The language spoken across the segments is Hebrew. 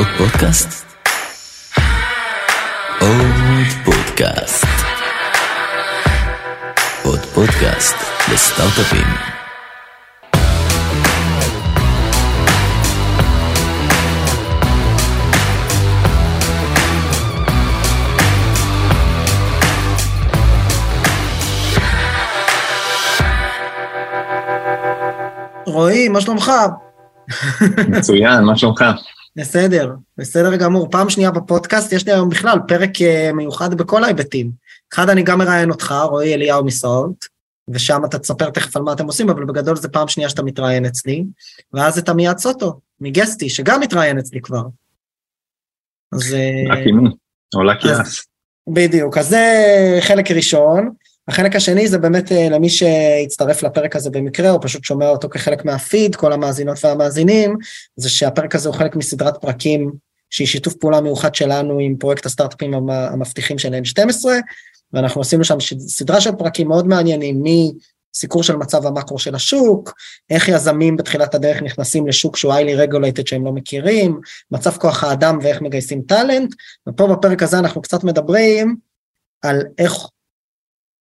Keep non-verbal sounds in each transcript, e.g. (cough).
עוד פודקאסט? עוד פודקאסט. עוד פודקאסט לסטארט-אפים. רועי, מה שלומך? מצוין, מה שלומך? בסדר, בסדר גמור. פעם שנייה בפודקאסט, יש לי היום בכלל פרק אה, מיוחד בכל ההיבטים. אחד, אני גם מראיין אותך, רועי אליהו מסולט, ושם אתה תספר תכף על מה אתם עושים, אבל בגדול זה פעם שנייה שאתה מתראיין אצלי, ואז את עמיעד סוטו, מגסטי, שגם מתראיין אצלי כבר. אז... אה, או לקיאס. בדיוק, אז זה חלק ראשון. החלק השני זה באמת אה, למי שהצטרף לפרק הזה במקרה, או פשוט שומע אותו כחלק מהפיד, כל המאזינות והמאזינים, זה שהפרק הזה הוא חלק מסדרת פרקים שהיא שיתוף פעולה מיוחד שלנו עם פרויקט הסטארט-אפים המבטיחים של N12, ואנחנו עשינו שם סדרה של פרקים מאוד מעניינים, מסיקור של מצב המקרו של השוק, איך יזמים בתחילת הדרך נכנסים לשוק שהוא highly regulated שהם לא מכירים, מצב כוח האדם ואיך מגייסים טאלנט, ופה בפרק הזה אנחנו קצת מדברים על איך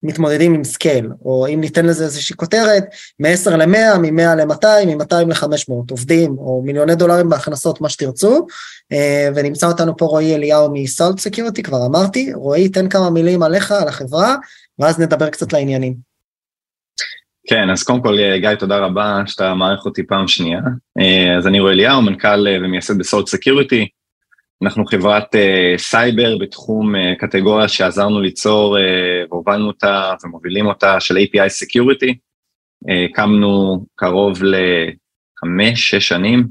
מתמודדים עם scale, או אם ניתן לזה איזושהי כותרת, מ-10 ל-100, מ-100 ל-200, מ-200 ל-500 עובדים, או מיליוני דולרים בהכנסות, מה שתרצו, אה, ונמצא אותנו פה רועי אליהו מ Salt Security, כבר אמרתי, רועי, תן כמה מילים עליך, על החברה, ואז נדבר קצת לעניינים. כן, אז קודם כל, גיא, תודה רבה שאתה מארח אותי פעם שנייה. אה, אז אני רועי אליהו, מנכ"ל אה, ומייסד ב Salt Security. אנחנו חברת אה, סייבר בתחום אה, קטגוריה שעזרנו ליצור אה, והובלנו אותה ומובילים אותה של API Security. אה, הקמנו קרוב לחמש, שש שנים,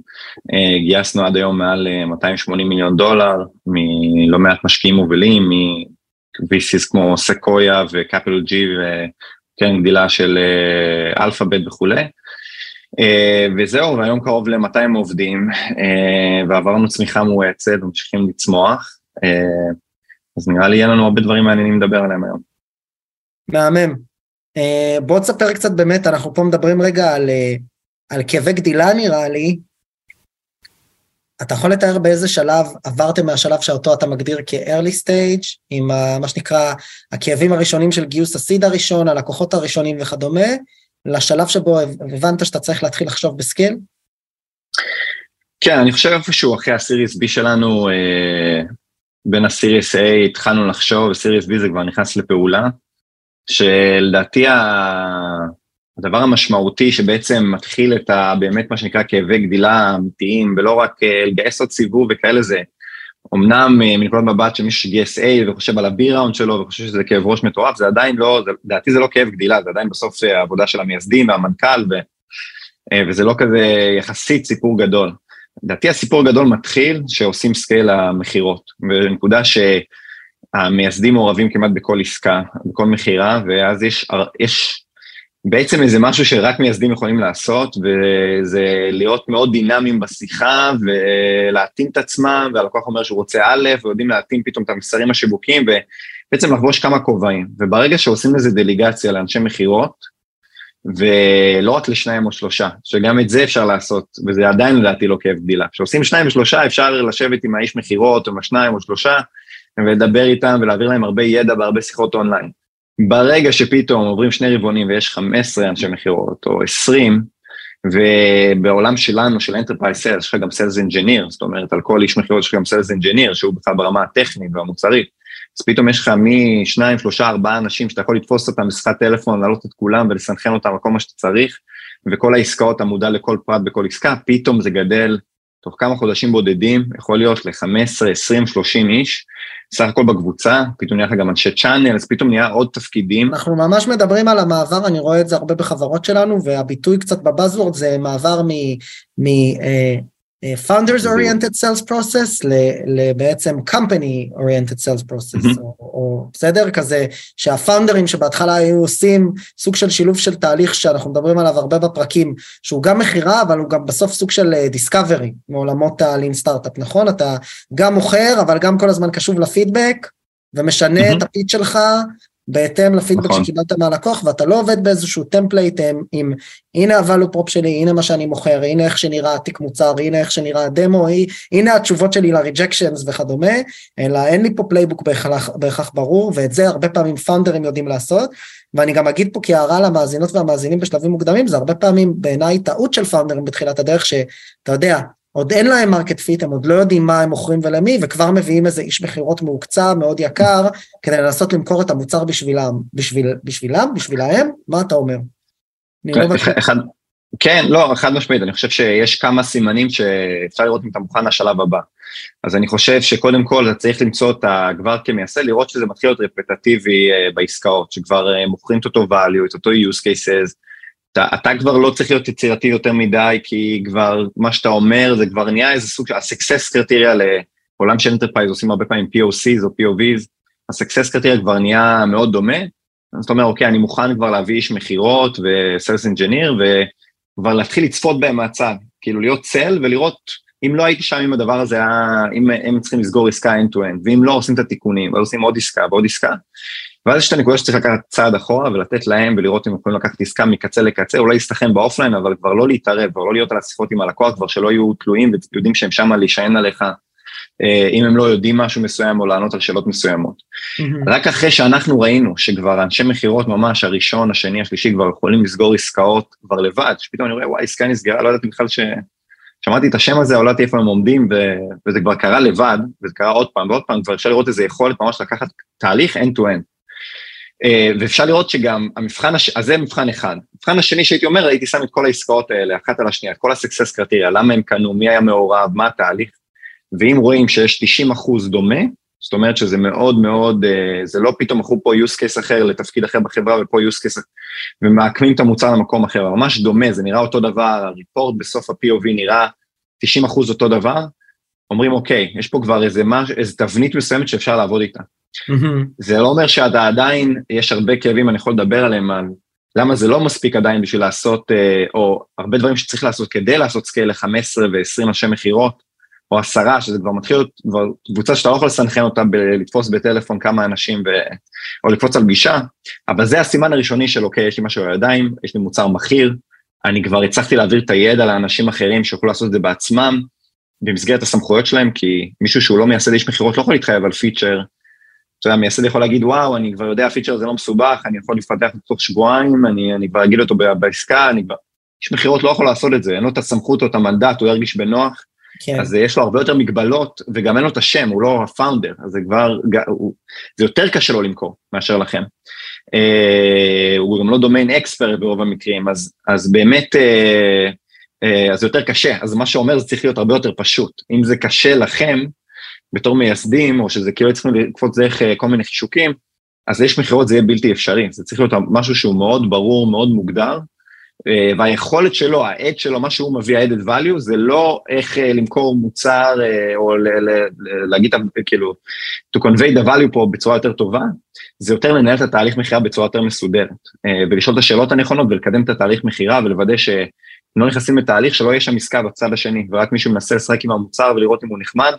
אה, גייסנו עד היום מעל אה, 280 מיליון דולר מלא מעט משקיעים מובילים, מ-VCs כמו סקויה וקפיטל ג'י וקרן גדילה של אלפאבית וכולי. Uh, וזהו, והיום קרוב ל-200 עובדים, uh, ועברנו צמיחה מואצת וממשיכים לצמוח, uh, אז נראה לי יהיה לנו הרבה דברים מעניינים לדבר עליהם היום. מהמם. בוא תספר קצת באמת, אנחנו פה מדברים רגע על, על כאבי גדילה נראה לי. אתה יכול לתאר באיזה שלב עברתם מהשלב שאותו אתה מגדיר כ-early stage, עם ה, מה שנקרא הכאבים הראשונים של גיוס הסיד הראשון, הלקוחות הראשונים וכדומה, לשלב שבו הבנת שאתה צריך להתחיל לחשוב בסקייל? כן, אני חושב איפשהו אחרי הסיריס B שלנו, אה, בין הסיריס A התחלנו לחשוב, וסיריס B זה כבר נכנס לפעולה, שלדעתי הדבר המשמעותי שבעצם מתחיל את ה, באמת מה שנקרא כאבי גדילה אמיתיים, ולא רק אה, לגייס עוד סיבוב וכאלה זה, אמנם אה, מנקודת מבט שמישהו שגייס A וחושב על round שלו וחושב שזה כאב ראש מטורף, זה עדיין לא, לדעתי זה לא כאב גדילה, זה עדיין בסוף אה, העבודה של המייסדים והמנכ"ל, ו, אה, וזה לא כזה יחסית סיפור גדול. לדעתי הסיפור הגדול מתחיל שעושים scale המכירות, ונקודה שהמייסדים מעורבים כמעט בכל עסקה, בכל מכירה, ואז יש, יש בעצם איזה משהו שרק מייסדים יכולים לעשות, וזה להיות מאוד דינמיים בשיחה, ולהתאים את עצמם, והלקוח אומר שהוא רוצה א', ויודעים להתאים פתאום את המסרים השיווקיים, ובעצם לחבוש כמה כובעים. וברגע שעושים לזה דליגציה לאנשי מכירות, ולא רק לשניים או שלושה, שגם את זה אפשר לעשות, וזה עדיין לדעתי לא כאב גדילה. כשעושים שניים ושלושה, אפשר לשבת עם האיש מכירות, או עם השניים או שלושה, ולדבר איתם ולהעביר להם הרבה ידע והרבה שיחות אונליין. ברגע שפתאום עוברים שני רבעונים ויש 15 אנשי מכירות או 20, ובעולם שלנו, של Enterprise Sales, יש לך גם Sales Engineer, זאת אומרת, על כל איש מכירות יש לך גם Sales Engineer, שהוא בכלל ברמה הטכנית והמוצרית, אז פתאום יש לך משניים, שלושה, ארבעה אנשים שאתה יכול לתפוס אותם בשיחת טלפון, להעלות את כולם ולסנכרן אותם על כל מה שאתה צריך, וכל העסקאות, אתה מודע לכל פרט בכל עסקה, פתאום זה גדל תוך כמה חודשים בודדים, יכול להיות ל-15, 20, 30 איש, סך הכל בקבוצה, פתאום נהיה לך גם אנשי צ'אנל, אז פתאום נהיה עוד תפקידים. אנחנו ממש מדברים על המעבר, אני רואה את זה הרבה בחברות שלנו, והביטוי קצת בבאזוורד זה מעבר מ... מ uh, founders oriented sales process לבעצם company oriented sales process, או, או בסדר? כזה שהפאונדרים שבהתחלה היו עושים סוג של שילוב של תהליך שאנחנו מדברים עליו הרבה בפרקים, שהוא גם מכירה, אבל הוא גם בסוף סוג של דיסקאברי מעולמות הלין סטארט-אפ, נכון? אתה גם מוכר, אבל גם כל הזמן קשוב לפידבק, ומשנה mm-hmm. את ה pitch שלך, בהתאם לפידבק נכון. שקיבלת מהלקוח, ואתה לא עובד באיזשהו template עם, עם הנה ה-value prop שלי, הנה מה שאני מוכר, הנה איך שנראה התיק מוצר, הנה איך שנראה הדמו, הנה התשובות שלי ל-rejections וכדומה, אלא אין לי פה playbook בהכרח, בהכרח ברור, ואת זה הרבה פעמים פאונדרים יודעים לעשות, ואני גם אגיד פה כהערה למאזינות והמאזינים בשלבים מוקדמים, זה הרבה פעמים בעיניי טעות של פאונדרים בתחילת הדרך, שאתה יודע, עוד אין להם market fit, הם עוד לא יודעים מה הם מוכרים ולמי, וכבר מביאים איזה איש מכירות מהוקצע, מאוד יקר, כדי לנסות למכור את המוצר בשבילם. בשביל, בשבילם? בשבילהם? מה אתה אומר? לא בטוח. אחד, כן, לא, חד משמעית, אני חושב שיש כמה סימנים שאפשר לראות אם אתה מוכן לשלב הבא. אז אני חושב שקודם כל אתה צריך למצוא את כבר כמייסד, לראות שזה מתחיל להיות רפטטיבי אה, בעסקאות, שכבר אה, מוכרים את אותו value, את אותו use cases, אתה, אתה כבר לא צריך להיות יצירתי יותר מדי, כי כבר מה שאתה אומר זה כבר נהיה איזה סוג של, ה-success criteria לעולם של enterprise עושים הרבה פעמים POCs או POVs, ה-success קריטריה כבר נהיה מאוד דומה, אז אתה אומר, אוקיי, אני מוכן כבר להביא איש מכירות ו-sales engineer, וכבר להתחיל לצפות בהם מהצד, כאילו להיות צל ולראות, אם לא הייתי שם עם הדבר הזה, אם הם צריכים לסגור עסקה end-to-end, ואם לא עושים את התיקונים, ועושים עוד עסקה ועוד עסקה, ואז יש את הנקודה שצריך לקחת צעד אחורה ולתת להם ולראות אם הם יכולים לקחת עסקה מקצה לקצה, אולי להסתכם באופליין, אבל כבר לא להתערב, כבר לא להיות על השיחות עם הלקוח, כבר שלא יהיו תלויים ויודעים שהם שמה להישען עליך, אה, אם הם לא יודעים משהו מסוים או לענות על שאלות מסוימות. Mm-hmm. רק אחרי שאנחנו ראינו שכבר אנשי מכירות ממש, הראשון, השני, השלישי, כבר יכולים לסגור עסקאות כבר לבד, שפתאום אני רואה, וואי, עסקה נסגרה, לא ידעתי בכלל ש... שמעתי את השם הזה, אבל לא איפה הם עומדים, ו... וזה כבר קרה לבד, וזה קרה עוד פעם ועוד פעם, כבר אפשר לראות איזה יכולת ממש לקחת תהליך end-to-end. אה, ואפשר לראות שגם המבחן, הש... אז זה מבחן אחד. המבחן השני שהייתי אומר, הייתי שם את כל העסקאות האלה, אחת על השנייה, כל ה-success קרטריה, למה הם קנו, מי היה מעורב, מה התהליך, ואם רואים שיש 90 אחוז דומה, זאת אומרת שזה מאוד מאוד, אה, זה לא פתאום מכרו פה use case אחר לתפקיד אחר בחברה ופה use case ומעקמים את המוצר למקום אחר, ממש דומה, זה נראה אותו דבר, ה-report בסוף ה-POV נראה 90 אחוז אותו דבר, אומרים אוקיי, יש פה כבר איזה, מש, איזה תבנית מסוימת שאפשר לעבוד איתה. Mm-hmm. זה לא אומר שאתה עדיין, יש הרבה כאבים, אני יכול לדבר עליהם, על למה זה לא מספיק עדיין בשביל לעשות, אה, או הרבה דברים שצריך לעשות כדי לעשות סקייל ל-15 ו-20 אנשי מכירות, או עשרה, שזה כבר מתחיל להיות כבר קבוצה שאתה לא יכול לסנכרן אותה בלתפוס בטלפון כמה אנשים, ב, או לקפוץ על פגישה, אבל זה הסימן הראשוני של אוקיי, יש לי משהו בידיים, יש לי מוצר מכיר, אני כבר הצלחתי להעביר את הידע לאנשים אחרים שיוכלו לעשות את זה בעצמם, במסגרת הסמכויות שלהם, כי מישהו שהוא לא מייסד איש מכירות לא יכול להתחייב על פיצ'ר, אתה יודע, מייסד יכול להגיד, וואו, אני כבר יודע, הפיצ'ר זה לא מסובך, אני יכול לפתח תוך שבועיים, אני, אני כבר אגיד אותו בעסקה, אני כבר... איש מכירות לא יכול לעשות את זה, אין לו את הסמכות או את המנדט, הוא ירגיש בנוח, כן. אז יש לו הרבה יותר מגבלות, וגם אין לו את השם, הוא לא הפאונדר, אז זה כבר, הוא, זה יותר קשה לו למכור מאשר לכם. אה, הוא גם לא דומיין אקספרט ברוב המקרים, אז, אז באמת, אה, אה, אז זה יותר קשה, אז מה שאומר זה צריך להיות הרבה יותר פשוט. אם זה קשה לכם, בתור מייסדים, או שזה כאילו צריכים לקפוץ דרך אה, כל מיני חישוקים, אז יש מכירות זה יהיה בלתי אפשרי, זה צריך להיות משהו שהוא מאוד ברור, מאוד מוגדר, אה, והיכולת שלו, העד שלו, מה שהוא מביא, ה-added value, זה לא איך אה, למכור מוצר, או להגיד, כאילו, to convey the value פה בצורה יותר טובה, זה יותר לנהל את התהליך מכירה בצורה יותר מסודרת, ולשאול את השאלות הנכונות ולקדם את התהליך מכירה ולוודא שלא נכנסים לתהליך שלא יהיה שם עסקה בצד השני, ורק מישהו מנסה לשחק עם המוצר ולראות אם הוא נחמד,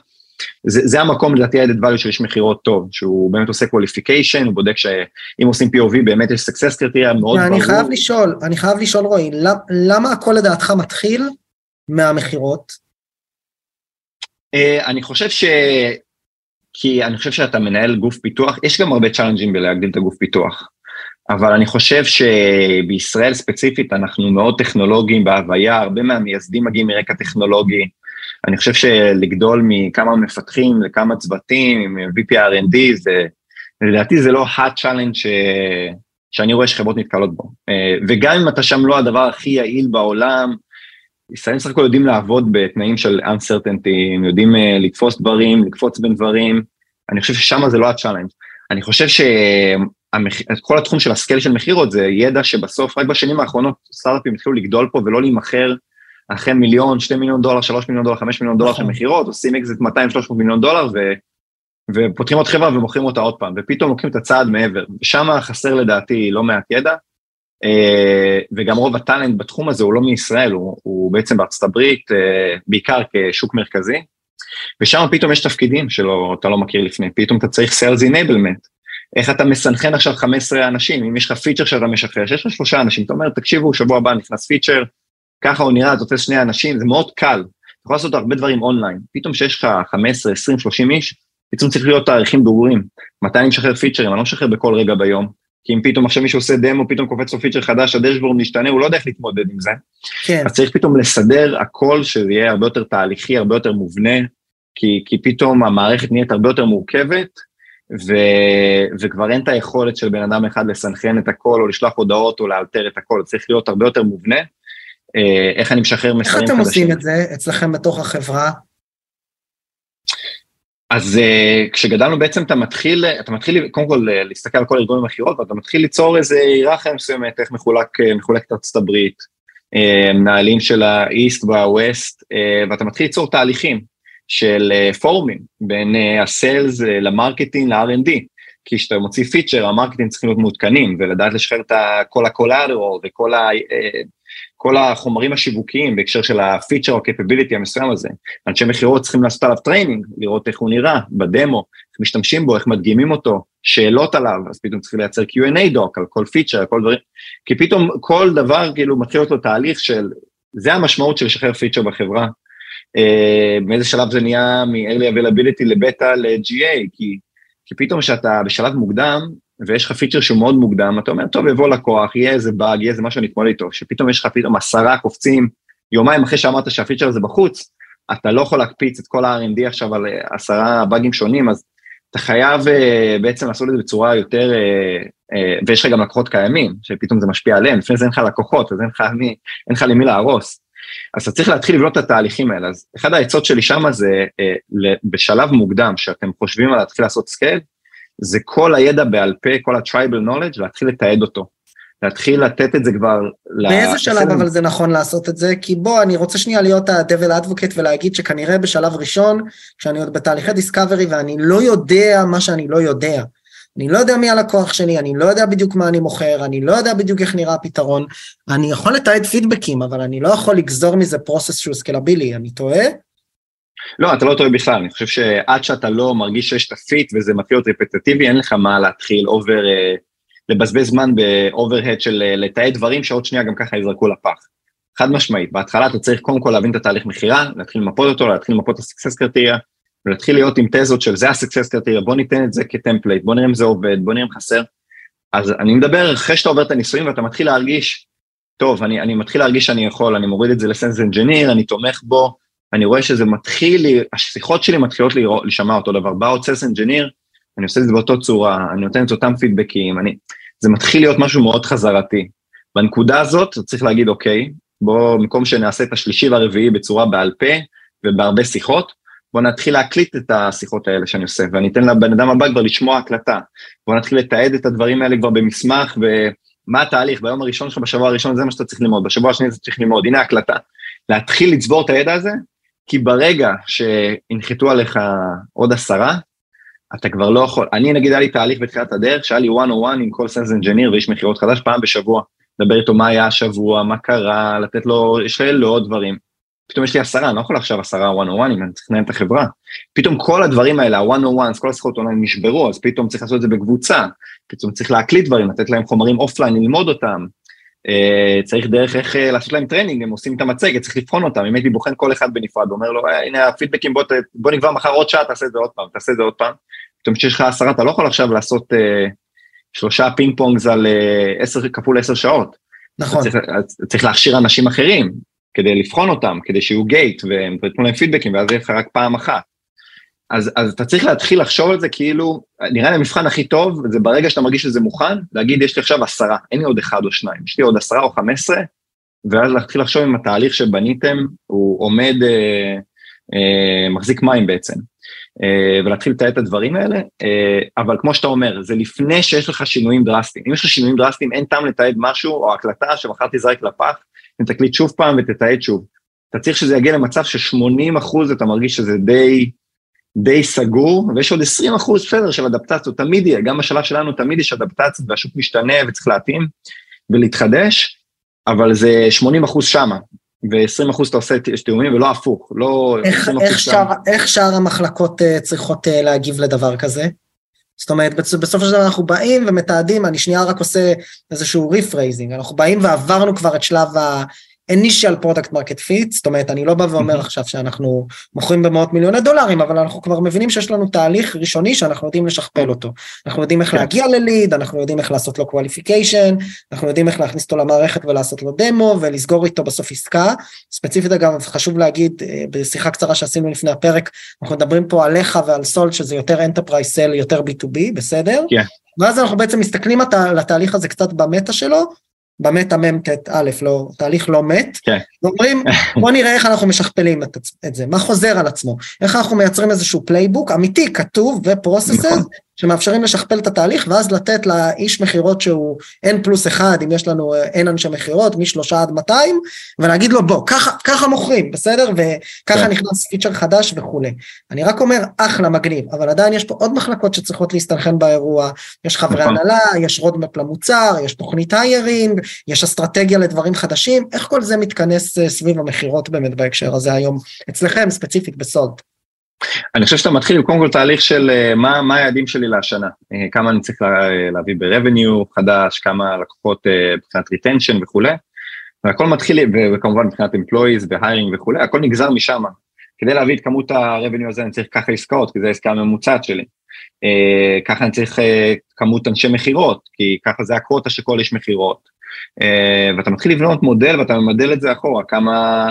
זה, זה המקום לדעתי ה-added value של איש מכירות טוב, שהוא באמת עושה qualification, הוא בודק שאם עושים POV באמת יש success קריטריה מאוד ברור. אני חייב לשאול, אני חייב לשאול רועי, למה הכל לדעתך מתחיל מהמכירות? Uh, אני חושב ש... כי אני חושב שאתה מנהל גוף פיתוח, יש גם הרבה צ'אלנג'ים בלהגדיל את הגוף פיתוח, אבל אני חושב שבישראל ספציפית אנחנו מאוד טכנולוגיים בהוויה, הרבה מהמייסדים מגיעים מרקע טכנולוגי, אני חושב שלגדול מכמה מפתחים לכמה צוותים עם VPRND, זה, לדעתי זה לא ה-challenge ש... שאני רואה שחברות נתקלות בו. אה, וגם אם אתה שם לא הדבר הכי יעיל בעולם, ישראלים סך הכל יודעים לעבוד בתנאים של uncertainty, הם יודעים אה, לתפוס דברים, לקפוץ בין דברים, אני חושב ששם זה לא ה-challenge. אני חושב שכל התחום של הסקייל של מכירות זה ידע שבסוף, רק בשנים האחרונות סטארט-אפים התחילו לגדול פה ולא להימכר אחרי מיליון, שתי מיליון דולר, שלוש מיליון דולר, חמש מיליון דולר של נכון. מכירות, עושים אקזיט 200-300 מיליון דולר, ו, ופותחים עוד חברה ומוכרים אותה עוד פעם, ופתאום לוקחים את הצעד מעבר. שם חסר לדעתי לא מעט ידע, אה, וגם רוב הטאלנט בתחום הזה הוא לא מישראל, הוא, הוא בעצם בארצות הברית, אה, בעיקר כשוק מרכזי, ושם פתאום יש תפקידים שלא, אתה לא מכיר לפני, פתאום אתה צריך Sales Enablement, איך אתה מסנכרן עכשיו 15 אנשים, אם יש לך פיצ'ר שאתה משחרר, שיש לך שלושה אנשים, אתה אומר, תקשיבו, שבוע הבא נכנס פיצ'ר, ככה הוא נראה, תופס שני אנשים, זה מאוד קל. אתה יכול לעשות הרבה דברים אונליין. פתאום שיש לך 15, 20, 30 איש, פתאום צריך להיות תאריכים ברורים. מתי אני משחרר פיצ'רים? אני לא משחרר בכל רגע ביום. כי אם פתאום עכשיו מישהו עושה דמו, פתאום קופץ לו פיצ'ר חדש, הדשבורד משתנה, הוא לא יודע איך להתמודד עם זה. כן. אז צריך פתאום לסדר הכל שזה יהיה הרבה יותר תהליכי, הרבה יותר מובנה, כי, כי פתאום המערכת נהיית הרבה יותר מורכבת, ו, וכבר אין את היכולת של בן אדם אחד לסנכרן את הכל, או לשלוח הודעות, או לאלתר את הכל, צריך להיות הרבה יותר מובנה. אה, איך אני משחרר מסרים איך חדשים. אתם עושים את זה אצלכם בתוך החברה? אז uh, כשגדלנו בעצם אתה מתחיל, אתה מתחיל קודם כל uh, להסתכל על כל ארגון המכירות ואתה מתחיל ליצור איזה היררכיה מסוימת, איך מחולק, מחולקת ארצות הברית, מנהלים של ה-east וה-west, ואתה מתחיל ליצור תהליכים של פורומים בין ה-sales ל-marketing ל-R&D, כי כשאתה מוציא פיצ'ר ה-marketing צריכים להיות מעודכנים ולדעת לשחרר את כל הקולאדרול וכל ה... כל החומרים השיווקיים בהקשר של הפיצ'ר או capability המסוים הזה. אנשי מכירות צריכים לעשות עליו training, לראות איך הוא נראה בדמו, איך משתמשים בו, איך מדגימים אותו, שאלות עליו, אז פתאום צריכים לייצר Q&A doc על כל פיצ'ר, על כל דברים, כי פתאום כל דבר כאילו מתחיל לו תהליך של, זה המשמעות של לשחרר פיצ'ר בחברה. Uh, מאיזה שלב זה נהיה מ-early availability לבטא ל-GA, כי, כי פתאום כשאתה בשלב מוקדם, ויש לך פיצ'ר שהוא מאוד מוקדם, אתה אומר, טוב, יבוא לקוח, יהיה איזה באג, יהיה איזה משהו אני אתמודד איתו, שפתאום יש לך פתאום עשרה קופצים, יומיים אחרי שאמרת שהפיצ'ר הזה בחוץ, אתה לא יכול להקפיץ את כל ה-R&D עכשיו על אה, עשרה באגים שונים, אז אתה חייב uh, בעצם לעשות את זה בצורה יותר, uh, ויש לך גם לקוחות קיימים, שפתאום זה משפיע עליהם, לפני זה אין לך לקוחות, אז אין לך, מי, אין לך למי להרוס. אז אתה צריך להתחיל לבנות את התהליכים האלה. אז אחד העצות שלי שם זה, בשלב מוקדם, שאתם חושבים על להתחיל לעשות סקייל, זה כל הידע בעל פה, כל ה-tribal knowledge, להתחיל לתעד אותו. להתחיל לתת את זה כבר... באיזה שלב אבל זה נכון לעשות את זה? כי בוא, אני רוצה שנייה להיות ה-devil advocate ולהגיד שכנראה בשלב ראשון, כשאני עוד בתהליכי discovery ואני לא יודע מה שאני לא יודע. אני לא יודע מי הלקוח שלי, אני לא יודע בדיוק מה אני מוכר, אני לא יודע בדיוק איך נראה הפתרון. אני יכול לתעד פידבקים, אבל אני לא יכול לגזור מזה process שהוא scalable, אני טועה? לא, אתה לא טועה בכלל, אני חושב שעד שאתה לא מרגיש שיש את ה-fit וזה מתחיל להיות רפטטיבי, אין לך מה להתחיל over, uh, לבזבז זמן ב-overhead של uh, לתעד דברים שעוד שנייה גם ככה יזרקו לפח. חד משמעית, בהתחלה אתה צריך קודם כל להבין את התהליך מכירה, להתחיל למפות אותו, להתחיל למפות את הסקסס קרטריה, ולהתחיל להיות עם תזות של זה הסקסס קרטריה, בוא ניתן את זה כ-template, בוא נראה אם זה עובד, בוא נראה אם חסר. אז אני מדבר אחרי שאתה עובר את הניסויים ואתה מתחיל להרגיש, טוב, אני, אני מתחיל להרגיש שאני יכול, אני מוריד את זה ל-sales engineer, אני תומך בו, אני רואה שזה מתחיל, השיחות שלי מתחילות להישמע אותו דבר, בא עוד סלס אנג'יניר, אני עושה את זה באותו צורה, אני נותן את אותם פידבקים, אני, זה מתחיל להיות משהו מאוד חזרתי. בנקודה הזאת צריך להגיד, אוקיי, בוא, במקום שנעשה את השלישי והרביעי בצורה בעל פה ובהרבה שיחות, בוא נתחיל להקליט את השיחות האלה שאני עושה, ואני אתן לבן אדם הבא כבר לשמוע הקלטה. בוא נתחיל לתעד את הדברים האלה כבר במסמך, ומה התהליך, ביום הראשון שלך, בשבוע הראשון זה מה שאתה צריך ללמוד, בשבוע השני זה צריך ללמוד, הנה הקלטה. להתחיל לצבור את הידע הזה, כי ברגע שינחתו עליך עוד עשרה, אתה כבר לא יכול, אני נגיד היה לי תהליך בתחילת הדרך, שהיה לי one on one עם כל sales engineer ואיש מכירות חדש פעם בשבוע, לדבר איתו מה היה השבוע, מה קרה, לתת לו, יש לא עוד דברים. פתאום יש לי עשרה, אני לא יכול עכשיו עשרה one on one אם אני צריך לנהל את החברה. פתאום כל הדברים האלה, ה-one on one, כל השיחות אונליין נשברו, אז פתאום צריך לעשות את זה בקבוצה, פתאום צריך להקליט דברים, לתת להם חומרים offline, ללמוד אותם, צריך דרך איך uh, לעשות להם training, הם עושים את המצגת, צריך לבחון אותם, אם הייתי בוחן כל אחד בנפרד, אומר לו, אה, הנה הפידבקים, בוא, בוא נקבע מחר עוד שעה, תעשה את זה עוד פעם, תעשה את זה עוד פעם. פתאום כשיש לך עשרה, אתה לא יכול עכשיו לעשות uh, שלושה ping pongs על uh, עשר כפול עשר שעות. נכון. צריך, צריך להכשיר אנשים אחרים כדי לבחון אותם, כדי שיהיו gate, והם יתנו להם פידבקים, ואז יהיה לך רק פעם אחת. אז, אז אתה צריך להתחיל לחשוב על זה כאילו, נראה לי המבחן הכי טוב, זה ברגע שאתה מרגיש שזה מוכן, להגיד יש לי עכשיו עשרה, אין לי עוד אחד או שניים, יש לי עוד עשרה או חמש עשרה, ואז להתחיל לחשוב אם התהליך שבניתם הוא עומד, אה, אה, מחזיק מים בעצם, אה, ולהתחיל לתאר את הדברים האלה, אה, אבל כמו שאתה אומר, זה לפני שיש לך שינויים דרסטיים. אם יש לך שינויים דרסטיים, אין טעם לתעד משהו, או הקלטה שמחר תזרק לפח, ותקליט שוב פעם ותתעד שוב. אתה צריך שזה יגיע למצב ש-80 אחוז אתה מרגיש שזה די... די סגור, ויש עוד 20 אחוז בסדר של אדפטציות, תמיד יהיה, גם בשלב שלנו תמיד יש אדפטציות והשוק משתנה וצריך להתאים ולהתחדש, אבל זה 80 אחוז שמה, ו-20 אחוז אתה עושה תיאומים ולא הפוך, לא... איך, איך, שאר, איך שאר המחלקות uh, צריכות uh, להגיב לדבר כזה? זאת אומרת, בסופו של דבר אנחנו באים ומתעדים, אני שנייה רק עושה איזשהו rephrasing, אנחנו באים ועברנו כבר את שלב ה... initial product market fit, זאת אומרת, אני לא בא ואומר עכשיו שאנחנו מוכרים במאות מיליוני דולרים, אבל אנחנו כבר מבינים שיש לנו תהליך ראשוני שאנחנו יודעים לשכפל אותו. אנחנו יודעים איך כן. להגיע לליד, אנחנו יודעים איך לעשות לו qualification, אנחנו יודעים איך להכניס אותו למערכת ולעשות לו דמו ולסגור איתו בסוף עסקה. ספציפית אגב, חשוב להגיד, אה, בשיחה קצרה שעשינו לפני הפרק, אנחנו מדברים פה עליך ועל סולט שזה יותר enterprise sell, יותר B2B, בסדר? כן. ואז אנחנו בעצם מסתכלים על התהליך הזה קצת במטה שלו, במטה מ"ט א', לא, תהליך לא מת, כן. ואומרים (laughs) בוא נראה איך אנחנו משכפלים את, את זה, מה חוזר על עצמו, איך אנחנו מייצרים איזשהו playbook אמיתי, כתוב ו-process, נכון. שמאפשרים לשכפל את התהליך ואז לתת לאיש מכירות שהוא N פלוס אחד, אם יש לנו N אה, אנשי מכירות, משלושה עד 200, ולהגיד לו בוא, ככה, ככה מוכרים, בסדר? וככה כן. נכנס פיצ'ר חדש וכולי. אני רק אומר, אחלה, מגניב, אבל עדיין יש פה עוד מחלקות שצריכות להסתנכרן באירוע, יש חברי נכון. הנהלה, יש roadmap למוצר, יש תוכנית hiring, יש אסטרטגיה לדברים חדשים, איך כל זה מתכנס אה, סביב המכירות באמת בהקשר הזה היום, אצלכם ספציפית בסולט. אני חושב שאתה מתחיל עם קודם כל תהליך של אה, מה, מה היעדים שלי לשנה, אה, כמה אני צריך לה, להביא ב-revenue חדש, כמה לקוחות מבחינת retention וכולי, והכל מתחיל, וכמובן מבחינת employees והיירינג וכולי, הכל נגזר משם. כדי להביא את כמות ה-revenue הזה אני צריך ככה עסקאות, כי זו העסקה הממוצעת שלי. ככה אני צריך כמות אנשי מכירות, כי ככה זה הקווטה של כל איש מכירות. אה, ואתה מתחיל לבנות מודל ואתה ממדל את זה אחורה, כמה,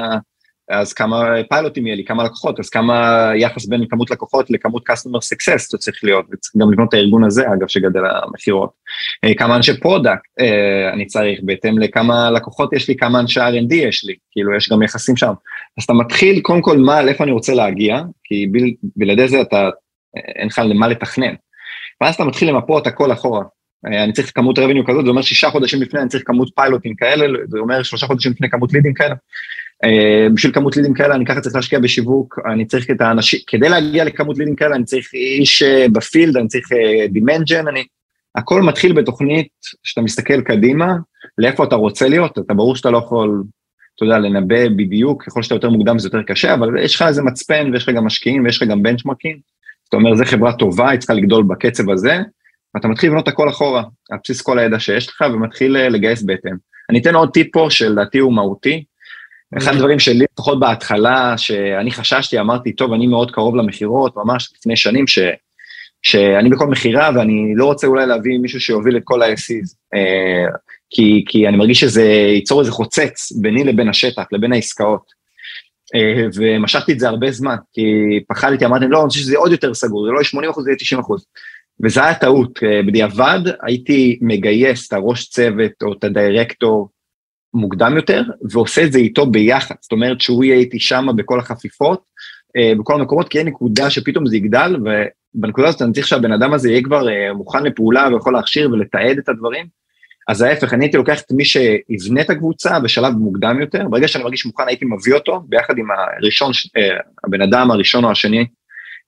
אז כמה פיילוטים יהיה לי, כמה לקוחות, אז כמה יחס בין כמות לקוחות לכמות customer success זה צריך להיות, וצריך גם לבנות את הארגון הזה, אגב, שגדל המכירות. אה, כמה אנשי product אה, אני צריך, בהתאם לכמה לקוחות יש לי, כמה אנשי R&D יש לי, כאילו יש גם יחסים שם. אז אתה מתחיל קודם כל מה, לאיפה אני רוצה להגיע, כי בלעדי זה אתה, אין לך למה לתכנן. ואז אתה מתחיל למפות הכל אחורה. אה, אני צריך כמות revenue כזאת, זה אומר שישה חודשים לפני אני צריך כמות פיילוטים כאלה, זה אומר שלושה חודשים לפני כמות לידים כאלה. אה, בשביל כמות לידים כאלה אני ככה צריך להשקיע בשיווק, אני צריך את האנשים, כדי להגיע לכמות לידים כאלה אני צריך איש אה, ב field, אני צריך demand gen, אה, אני... הכל מתחיל בתוכנית שאתה מסתכל קדימה, לאיפה אתה רוצה להיות, אתה ברור שאתה לא יכול, אתה יודע, לנבא בדיוק, ככל שאתה יותר מוקדם זה יותר קשה, אבל יש לך איזה מצפן ויש לך גם משקיעים ויש לך גם בנצ'מרקים, זאת אומרת, זו חברה טובה, היא צריכה לגדול בקצב הזה, ואתה מתחיל לבנות הכל אחורה, על בסיס כל הידע שיש לך, ומתחיל אה, לגייס בהתאם. אני אתן עוד טיפ פה שלדעתי הוא מהותי. אחד הדברים שלי, לפחות בהתחלה, שאני חששתי, אמרתי, טוב, אני מאוד קרוב למכירות, ממש לפני שנים, ש, שאני בכל מכירה, ואני לא רוצה אולי להביא מישהו שיוביל את כל ה-SEs, אה, כי, כי אני מרגיש שזה ייצור איזה חוצץ ביני לבין השטח, לבין העסקאות. אה, ומשכתי את זה הרבה זמן, כי פחדתי, אמרתי, לא, אני חושב שזה עוד יותר סגור, זה לא יהיה 80 אחוז, זה יהיה 90 אחוז. וזה היה טעות, אה, בדיעבד הייתי מגייס את הראש צוות או את הדירקטור מוקדם יותר, ועושה את זה איתו ביחד, זאת אומרת שהוא יהיה איתי שם בכל החפיפות, אה, בכל המקומות, כי אין נקודה שפתאום זה יגדל, ובנקודה הזאת אני צריך שהבן אדם הזה יהיה כבר אה, מוכן לפעולה ויכול להכשיר ולתעד את הדברים. אז ההפך, אני הייתי לוקח את מי שיבנה את הקבוצה בשלב מוקדם יותר, ברגע שאני מרגיש מוכן הייתי מביא אותו ביחד עם הראשון, הבן אדם הראשון או השני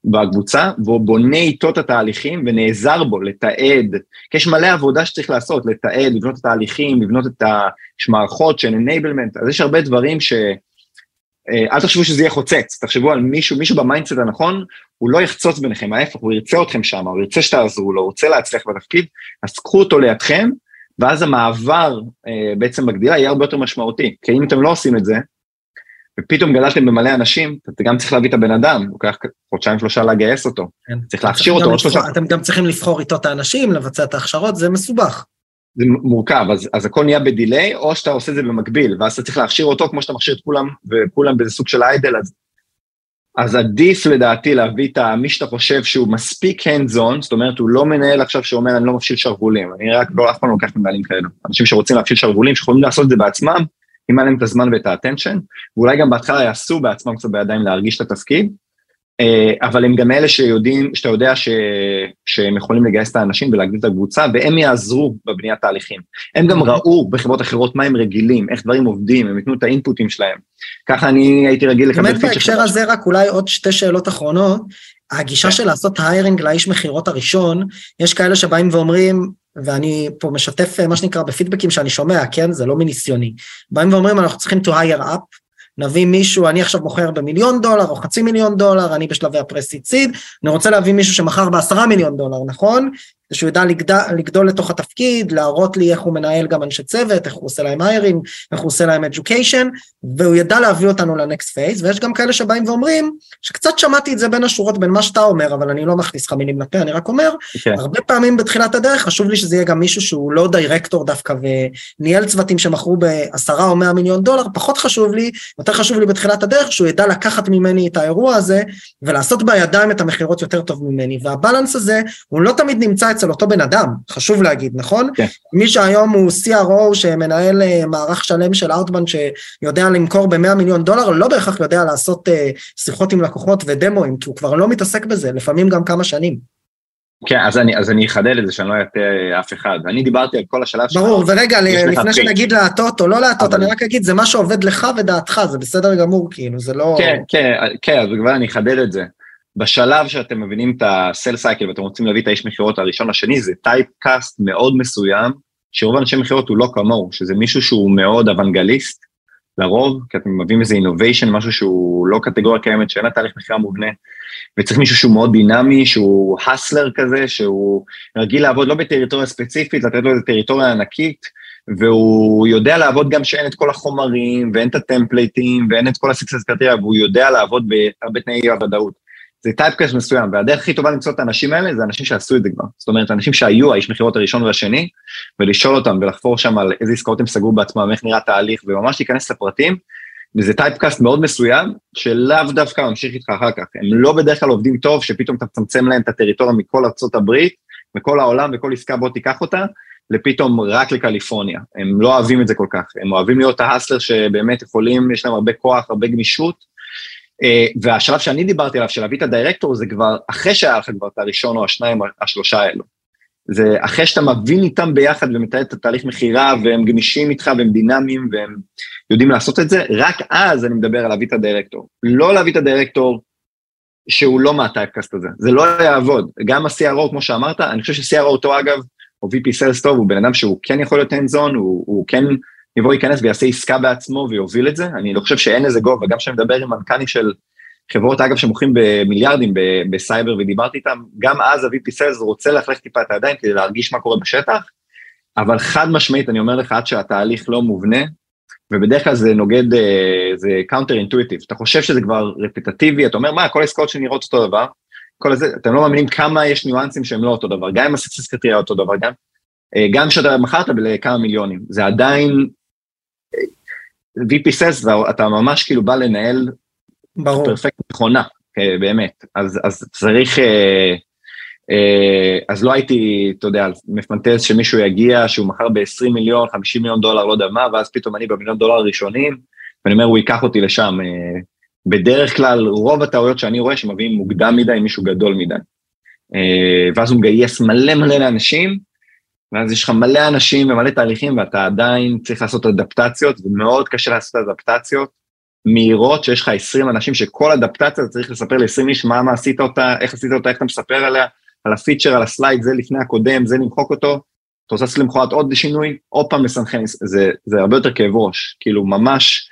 בקבוצה, והוא בונה איתו את התהליכים ונעזר בו לתעד, כי יש מלא עבודה שצריך לעשות, לתעד, לבנות את התהליכים, לבנות את המערכות של enablement, אז יש הרבה דברים ש... אה, אל תחשבו שזה יהיה חוצץ, תחשבו על מישהו, מישהו ב mindset הנכון, הוא לא יחצוץ ביניכם, ההפך, הוא ירצה אתכם שם, הוא ירצה שתעזרו לו, הוא רוצה להצליח בתפקיד, אז קחו אותו לידכם, ואז המעבר אה, בעצם בגדילה יהיה הרבה יותר משמעותי, כי אם אתם לא עושים את זה, ופתאום גדלתם במלא אנשים, אתה גם צריך להביא את הבן אדם, לוקח חודשיים שלושה לגייס אותו, כן. צריך להכשיר אותו עוד שלושה. אתם גם צריכים לבחור איתו את האנשים, לבצע את ההכשרות, זה מסובך. זה מורכב, אז, אז הכל נהיה בדיליי, או שאתה עושה את זה במקביל, ואז אתה צריך להכשיר אותו כמו שאתה מכשיר את כולם, וכולם באיזה סוג של איידל, אז, אז עדיף לדעתי להביא את מי שאתה חושב שהוא מספיק hands on, זאת אומרת, הוא לא מנהל עכשיו שאומר, אני לא מפשיל שרוולים, אני רק לא, אף פעם לא לוקח מנהלים כאלו. אנשים שרוצים להפשיל שרוולים, שיכולים לעשות את זה בעצמם, אם היה להם את הזמן ואת האטנשן, ואולי גם בהתחלה יעשו בעצמם קצת בידיים להרגיש את התפקיד, אה, אבל הם גם אלה שיודעים, שאתה יודע ש, שהם יכולים לגייס את האנשים ולהגדיל את הקבוצה, והם יעזרו בבניית תהליכים. הם גם ראו בחברות אחרות מה הם רגילים, איך דברים עובדים, הם ייתנו את האינפוטים שלהם. ככה אני הייתי רגיל לקבל פיצ'ר. באמת בהקשר הזה רק אולי עוד שתי שאלות אחרונות. הגישה של לעשות היירינג לאיש מכירות הראשון, יש כאלה שבאים ואומרים, ואני פה משתף מה שנקרא בפידבקים שאני שומע, כן? זה לא מניסיוני. באים ואומרים אנחנו צריכים to hire up, נביא מישהו, אני עכשיו מוכר במיליון דולר או חצי מיליון דולר, אני בשלבי ה pre-seed seed, אני רוצה להביא מישהו שמכר בעשרה מיליון דולר, נכון? זה שהוא ידע לגדול, לגדול לתוך התפקיד, להראות לי איך הוא מנהל גם אנשי צוות, איך הוא עושה להם hiring, איך הוא עושה להם education, והוא ידע להביא אותנו ל next phase, ויש גם כאלה שבאים ואומרים, שקצת שמעתי את זה בין השורות, בין מה שאתה אומר, אבל אני לא מכניס לך מילים לפה, אני רק אומר, okay. כן. הרבה פעמים בתחילת הדרך חשוב לי שזה יהיה גם מישהו שהוא לא דירקטור דווקא וניהל צוותים שמכרו בעשרה או מאה מיליון דולר, פחות חשוב לי, יותר חשוב לי בתחילת הדרך שהוא ידע לקחת ממני את האירוע הזה ולעשות בידיים את המכירות יותר טוב ממני, וה balance הזה הוא לא תמיד נמצא אצל אותו בן אדם, חשוב להגיד, נכון? כן. מי שהיום הוא CRO שמנהל אה, מערך שלם של outbound שיודע למכור ב-100 מיליון דולר, לא בהכרח יודע לעשות אה, שיחות עם לקוחות ודמואים, כי הוא כבר לא מתעסק בזה, לפעמים גם כמה שנים. כן, אז אני, אז אני אחדד את זה שאני לא אטעה אף אחד. אני דיברתי על כל השלב ברור, ורגע, לפני. שנגיד להטעות או לא להטעות, אבל- אני רק אגיד, זה מה שעובד לך ודעתך, זה בסדר גמור, כאילו, זה לא... כן, כן, כן, אז כבר אני אחדד את זה. בשלב שאתם מבינים את ה sales cycle ואתם רוצים להביא את האיש מכירות הראשון לשני, זה typecast מאוד מסוים, שרוב האנשי מכירות הוא לא כמוהו, שזה מישהו שהוא מאוד evangelist, לרוב, כי אתם מביאים איזה innovation, משהו שהוא לא קטגוריה קיימת, שאין לה תהליך מכירה מובנה, וצריך מישהו שהוא מאוד דינמי, שהוא hustler כזה, שהוא רגיל לעבוד לא בטריטוריה ספציפית, לתת לו איזה טריטוריה ענקית, והוא יודע לעבוד גם שאין את כל החומרים, ואין את הטמפלייטים, ואין את כל ה success criteria, והוא יודע לעבוד בהרבה תנאי אי ודאות. זה typecast מסוים, והדרך הכי טובה למצוא את האנשים האלה זה אנשים שעשו את זה כבר. זאת אומרת, אנשים שהיו האיש מכירות הראשון והשני, ולשאול אותם ולחפור שם על איזה עסקאות הם סגרו בעצמם, איך נראה תהליך, וממש להיכנס לפרטים, וזה טייפקאסט מאוד מסוים, שלאו דווקא ממשיך איתך אחר כך. הם לא בדרך כלל עובדים טוב, שפתאום אתה מצמצם להם את הטריטוריה מכל ארצות הברית, מכל העולם, וכל עסקה בוא תיקח אותה, לפתאום רק לקליפורניה. הם לא אוהבים את זה כל כך, הם אוהבים להיות ההסלר שבאמת יכולים, יש להם הרבה כוח, הרבה גמישות, והשלב שאני דיברתי עליו, של להביא את הדירקטור, זה כבר אחרי שהיה לך כבר את הראשון או השניים, השלושה האלו. זה אחרי שאתה מבין איתם ביחד ומתעד את התהליך מכירה, והם גמישים איתך והם דינמיים והם יודעים לעשות את זה, רק אז אני מדבר על להביא את הדירקטור. לא להביא את הדירקטור שהוא לא מהטייפקאסט הזה, זה לא יעבוד. גם ה-CRO, כמו שאמרת, אני חושב ש-CRO אותו אגב, או VP Sales טוב, הוא בן אדם שהוא כן יכול להיות hands on, הוא, הוא כן יבוא ייכנס ויעשה עסקה בעצמו ויוביל את זה, אני לא חושב שאין לזה גובה, גם כשאני מדבר עם מנכ"לים של חברות, אגב, שמוכרים במיליארדים בסייבר ודיברתי איתם, גם אז ה-VP Sales רוצה להחלך טיפה את הידיים כדי להרגיש מה קורה בשטח, אבל חד משמעית, אני אומר לך, עד שהתהליך לא מובנה, ובדרך כלל זה נוגד, אה, זה counter intuitive, אתה חושב שזה כבר רפטטיבי, אתה אומר, מה, כל העסקאות שנראות אותו דבר, כל הזה, אתם לא מאמינים כמה יש ניואנסים שהם לא אותו דבר, גם אם ה success criteria אותו דבר, גם, אה, גם כשאתה מכרת לכמה מיליונים, זה עדיין, VP Sales, אתה ממש כאילו בא לנהל ברור. perfect נכונה, אה, באמת. אז, אז צריך, אה, אה, אז לא הייתי, אתה יודע, מפנטז שמישהו יגיע, שהוא מכר ב-20 מיליון, 50 מיליון דולר, לא יודע מה, ואז פתאום אני במיליון דולר הראשונים, ואני אומר, הוא ייקח אותי לשם. בדרך כלל, רוב הטעויות שאני רואה שמביאים מוקדם מדי, מישהו גדול מדי. ואז הוא מגייס מלא מלא לאנשים, ואז יש לך מלא אנשים ומלא תהליכים, ואתה עדיין צריך לעשות אדפטציות, ומאוד קשה לעשות אדפטציות. מהירות שיש לך 20 אנשים שכל אדפטציה צריך לספר ל-20 איש מה, מה עשית אותה, איך עשית אותה, איך אתה מספר עליה, על הפיצ'ר, על הסלייד, זה לפני הקודם, זה למחוק אותו, אתה רוצה לעשות למחרת עוד שינוי, עוד פעם לסנכרן, זה, זה הרבה יותר כאב ראש, כאילו ממש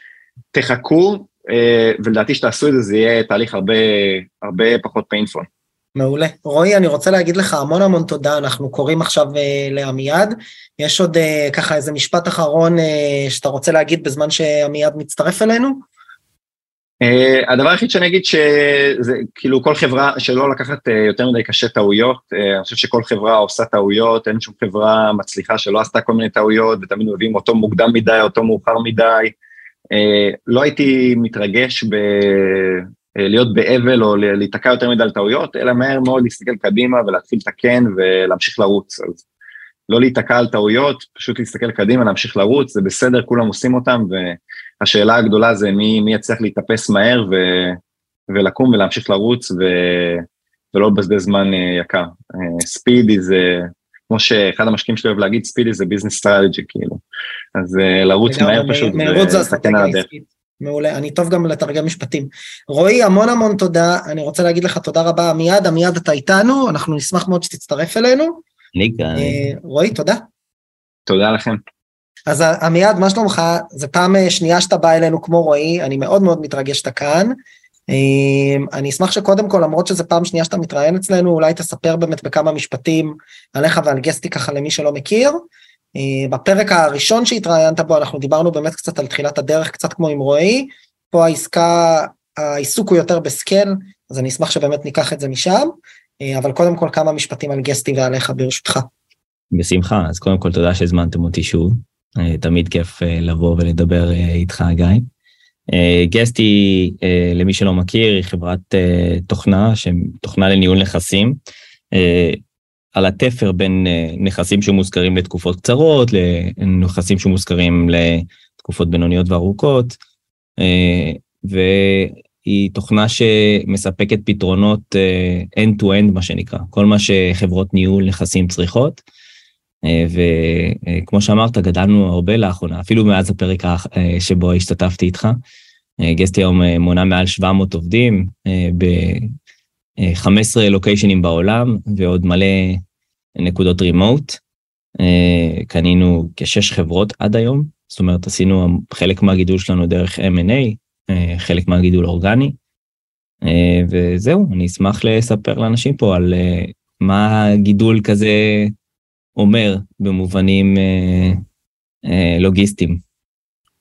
תחכו, אה, ולדעתי שתעשו את זה, זה יהיה תהליך הרבה, הרבה פחות painful. מעולה. רועי, אני רוצה להגיד לך המון המון תודה, אנחנו קוראים עכשיו uh, לעמיעד. יש עוד uh, ככה איזה משפט אחרון uh, שאתה רוצה להגיד בזמן שעמיעד מצטרף אלינו? Uh, הדבר היחיד שאני אגיד שזה כאילו כל חברה שלא לקחת uh, יותר מדי קשה טעויות, uh, אני חושב שכל חברה עושה טעויות, אין שום חברה מצליחה שלא עשתה כל מיני טעויות ותמיד מביאים אותו מוקדם מדי, אותו מאוחר מדי. אה, לא הייתי מתרגש ב... להיות באבל או להיתקע יותר מדי על טעויות, אלא מהר מאוד להסתכל קדימה ולהתחיל לתקן ולהמשיך לרוץ. אז לא להיתקע על טעויות, פשוט להסתכל קדימה, להמשיך לרוץ, זה בסדר, כולם עושים אותם, והשאלה הגדולה זה מי, מי יצליח להתאפס מהר ו, ולקום ולהמשיך לרוץ ו, ולא לבזבז זמן יקר. speed זה, כמו שאחד המשקיעים שלי אוהב להגיד, speed זה business strategy, כאילו. אז לרוץ מהר פשוט, מהירות זה אסטרטגיה עסקית. מעולה, אני טוב גם לתרגם משפטים. רועי, המון המון תודה, אני רוצה להגיד לך תודה רבה עמיעד, עמיעד אתה איתנו, אנחנו נשמח מאוד שתצטרף אלינו. אני כאן. רועי, תודה. תודה לכם. אז עמיעד, מה שלומך? זו פעם שנייה שאתה בא אלינו כמו רועי, אני מאוד מאוד מתרגש שאתה כאן. אני אשמח שקודם כל, למרות שזו פעם שנייה שאתה מתראיין אצלנו, אולי תספר באמת בכמה משפטים עליך ועל גסטי ככה למי שלא מכיר. בפרק הראשון שהתראיינת בו, אנחנו דיברנו באמת קצת על תחילת הדרך, קצת כמו עם רועי. פה העסקה, העיסוק הוא יותר בסקל, אז אני אשמח שבאמת ניקח את זה משם. אבל קודם כל כמה משפטים על גסטי ועליך ברשותך. בשמחה, אז קודם כל תודה שהזמנתם אותי שוב. תמיד כיף לבוא ולדבר איתך, גיא. גסטי, למי שלא מכיר, היא חברת תוכנה, תוכנה לניהול נכסים, על התפר בין נכסים שמוזכרים לתקופות קצרות, לנכסים שמוזכרים לתקופות בינוניות וארוכות, והיא תוכנה שמספקת פתרונות end-to-end, מה שנקרא, כל מה שחברות ניהול נכסים צריכות. וכמו שאמרת, גדלנו הרבה לאחרונה, אפילו מאז הפרק שבו השתתפתי איתך. גסטי היום מונה מעל 700 עובדים ב-15 לוקיישנים בעולם ועוד מלא נקודות רימוט. קנינו כשש חברות עד היום, זאת אומרת עשינו חלק מהגידול שלנו דרך M&A, חלק מהגידול אורגני. וזהו, אני אשמח לספר לאנשים פה על מה גידול כזה אומר במובנים אה, אה, לוגיסטיים.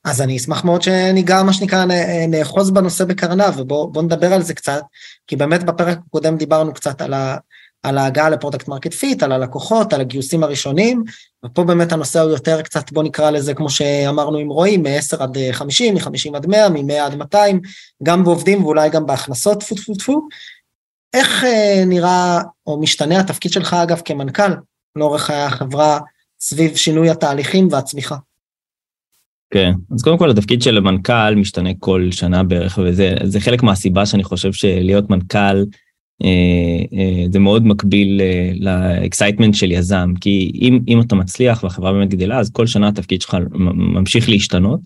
אז אני אשמח מאוד שניגע מה שנקרא נאחוז בנושא בקרניו ובוא נדבר על זה קצת כי באמת בפרק הקודם דיברנו קצת על, ה, על ההגעה ל product market fit, על הלקוחות, על הגיוסים הראשונים ופה באמת הנושא הוא יותר קצת בוא נקרא לזה כמו שאמרנו עם רועי מ-10 עד 50, מ-50 עד 100, מ-100 עד 200 גם בעובדים ואולי גם בהכנסות טפו טפו טפו. איך נראה או משתנה התפקיד שלך אגב כמנכ"ל לאורך החברה סביב שינוי התהליכים והצמיחה. כן, אז קודם כל התפקיד של המנכ"ל משתנה כל שנה בערך, וזה חלק מהסיבה שאני חושב שלהיות מנכ"ל אה, אה, זה מאוד מקביל אה, ל excitement של יזם, כי אם, אם אתה מצליח והחברה באמת גדלה, אז כל שנה התפקיד שלך ממשיך להשתנות.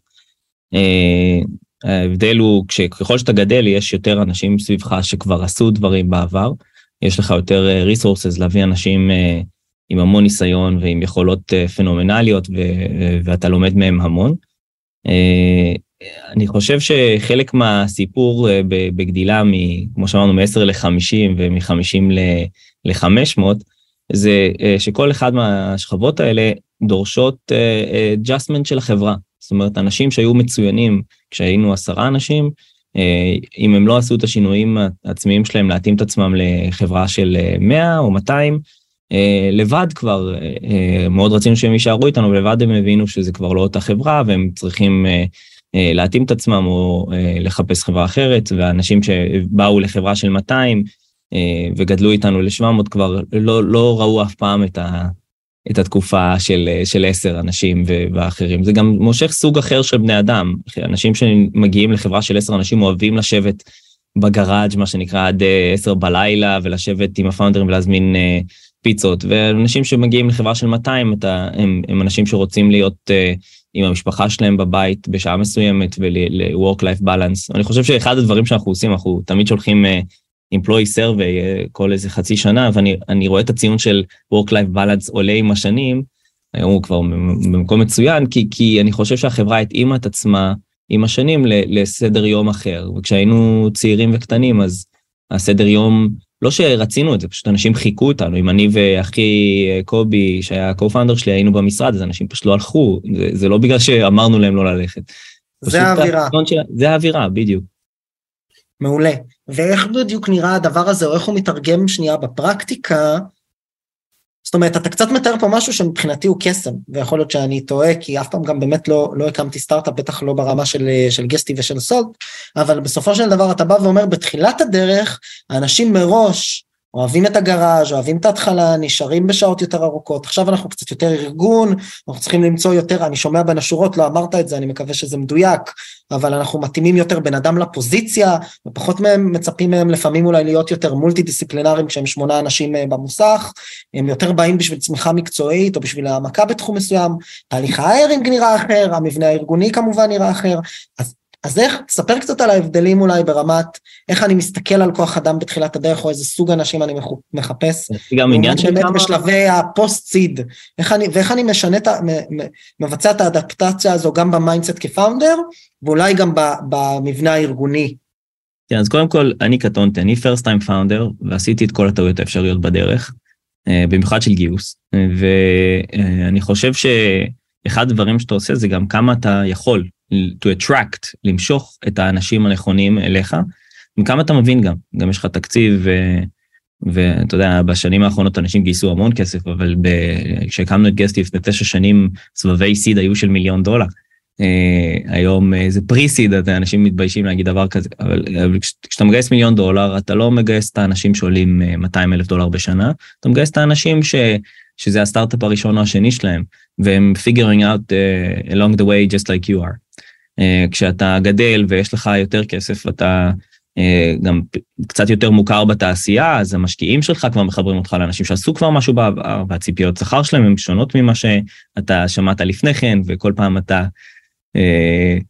אה, ההבדל הוא ככל שאתה גדל יש יותר אנשים סביבך שכבר עשו דברים בעבר, יש לך יותר resources להביא אנשים אה, עם המון ניסיון ועם יכולות פנומנליות ואתה לומד מהם המון. אני חושב שחלק מהסיפור בגדילה, כמו שאמרנו, מ-10 ל-50 ומ-50 ל-500, זה שכל אחד מהשכבות האלה דורשות adjustment של החברה. זאת אומרת, אנשים שהיו מצוינים כשהיינו עשרה אנשים, אם הם לא עשו את השינויים העצמיים שלהם להתאים את עצמם לחברה של 100 או 200, לבד כבר, מאוד רצינו שהם יישארו איתנו, ולבד הם הבינו שזה כבר לא אותה חברה, והם צריכים להתאים את עצמם או לחפש חברה אחרת, ואנשים שבאו לחברה של 200 וגדלו איתנו ל-700 כבר לא, לא ראו אף פעם את, ה, את התקופה של, של 10 אנשים ואחרים. זה גם מושך סוג אחר של בני אדם. אנשים שמגיעים לחברה של 10 אנשים אוהבים לשבת בגראז', מה שנקרא, עד 10 בלילה, ולשבת עם הפאונדרים ולהזמין פיצות, ואנשים שמגיעים לחברה של 200, אתה, הם, הם אנשים שרוצים להיות uh, עם המשפחה שלהם בבית בשעה מסוימת ול-work-life balance. אני חושב שאחד הדברים שאנחנו עושים, אנחנו תמיד שולחים uh, employee survey uh, כל איזה חצי שנה, ואני רואה את הציון של work-life balance עולה עם השנים, היום הוא כבר במקום מצוין, כי, כי אני חושב שהחברה התאימה את עצמה עם השנים לסדר יום אחר, וכשהיינו צעירים וקטנים, אז הסדר יום לא שרצינו את זה, פשוט אנשים חיכו אותנו, אם אני ואחי אה, קובי, שהיה co-founder שלי, היינו במשרד, אז אנשים פשוט לא הלכו, זה, זה לא בגלל שאמרנו להם לא ללכת. זה האווירה. של... זה האווירה, בדיוק. מעולה. ואיך בדיוק נראה הדבר הזה, או איך הוא מתרגם שנייה בפרקטיקה זאת אומרת, אתה קצת מתאר פה משהו שמבחינתי הוא קסם, ויכול להיות שאני טועה, כי אף פעם גם באמת לא, לא הקמתי סטארט-אפ, בטח לא ברמה של, של גסטי ושל סולט, אבל בסופו של דבר אתה בא ואומר, בתחילת הדרך, האנשים מראש אוהבים את הגראז', אוהבים את ההתחלה, נשארים בשעות יותר ארוכות. עכשיו אנחנו קצת יותר ארגון, אנחנו צריכים למצוא יותר, אני שומע בין השורות, לא אמרת את זה, אני מקווה שזה מדויק, אבל אנחנו מתאימים יותר בן אדם לפוזיציה, ופחות מהם, מצפים מהם לפעמים אולי להיות יותר מולטי דיסציפלינריים כשהם שמונה אנשים במוסך, הם יותר באים בשביל צמיחה מקצועית או בשביל העמקה בתחום מסוים, תהליך ה hiring נראה אחר, המבנה הארגוני כמובן נראה אחר, אז אז איך, תספר קצת על ההבדלים אולי ברמת איך אני מסתכל על כוח אדם בתחילת הדרך, או איזה סוג אנשים אני מחפש. גם עניין של כמה... באמת בשלבי ה post seed, ואיך אני משנה, את ה, מבצע את האדפטציה הזו גם ב mindset כ founder, ואולי גם במבנה הארגוני. כן, אז קודם כל, אני קטונתי, אני first time founder, ועשיתי את כל הטעויות האפשריות בדרך, אה, במיוחד של גיוס, ואני חושב שאחד הדברים שאתה עושה זה גם כמה אתה יכול to attract, למשוך את האנשים הנכונים אליך, וכמה אתה מבין גם, גם יש לך תקציב, ואתה יודע, בשנים האחרונות אנשים גייסו המון כסף, אבל כשהקמנו את גסטיף בתשע שנים, סבבי סיד היו של מיליון דולר. Uh, היום uh, זה פרי-סיד, אנשים מתביישים להגיד דבר כזה, אבל, אבל כשאתה מגייס מיליון דולר, אתה לא מגייס את האנשים שעולים uh, 200 אלף דולר בשנה, אתה מגייס את האנשים ש, שזה הסטארט-אפ הראשון או השני שלהם, והם figuring out uh, along the way just like you are. Uh, כשאתה גדל ויש לך יותר כסף, אתה uh, גם קצת יותר מוכר בתעשייה, אז המשקיעים שלך כבר מחברים אותך לאנשים שעשו כבר משהו בעבר, והציפיות שכר שלהם הן שונות ממה שאתה שמעת לפני כן, וכל פעם אתה uh,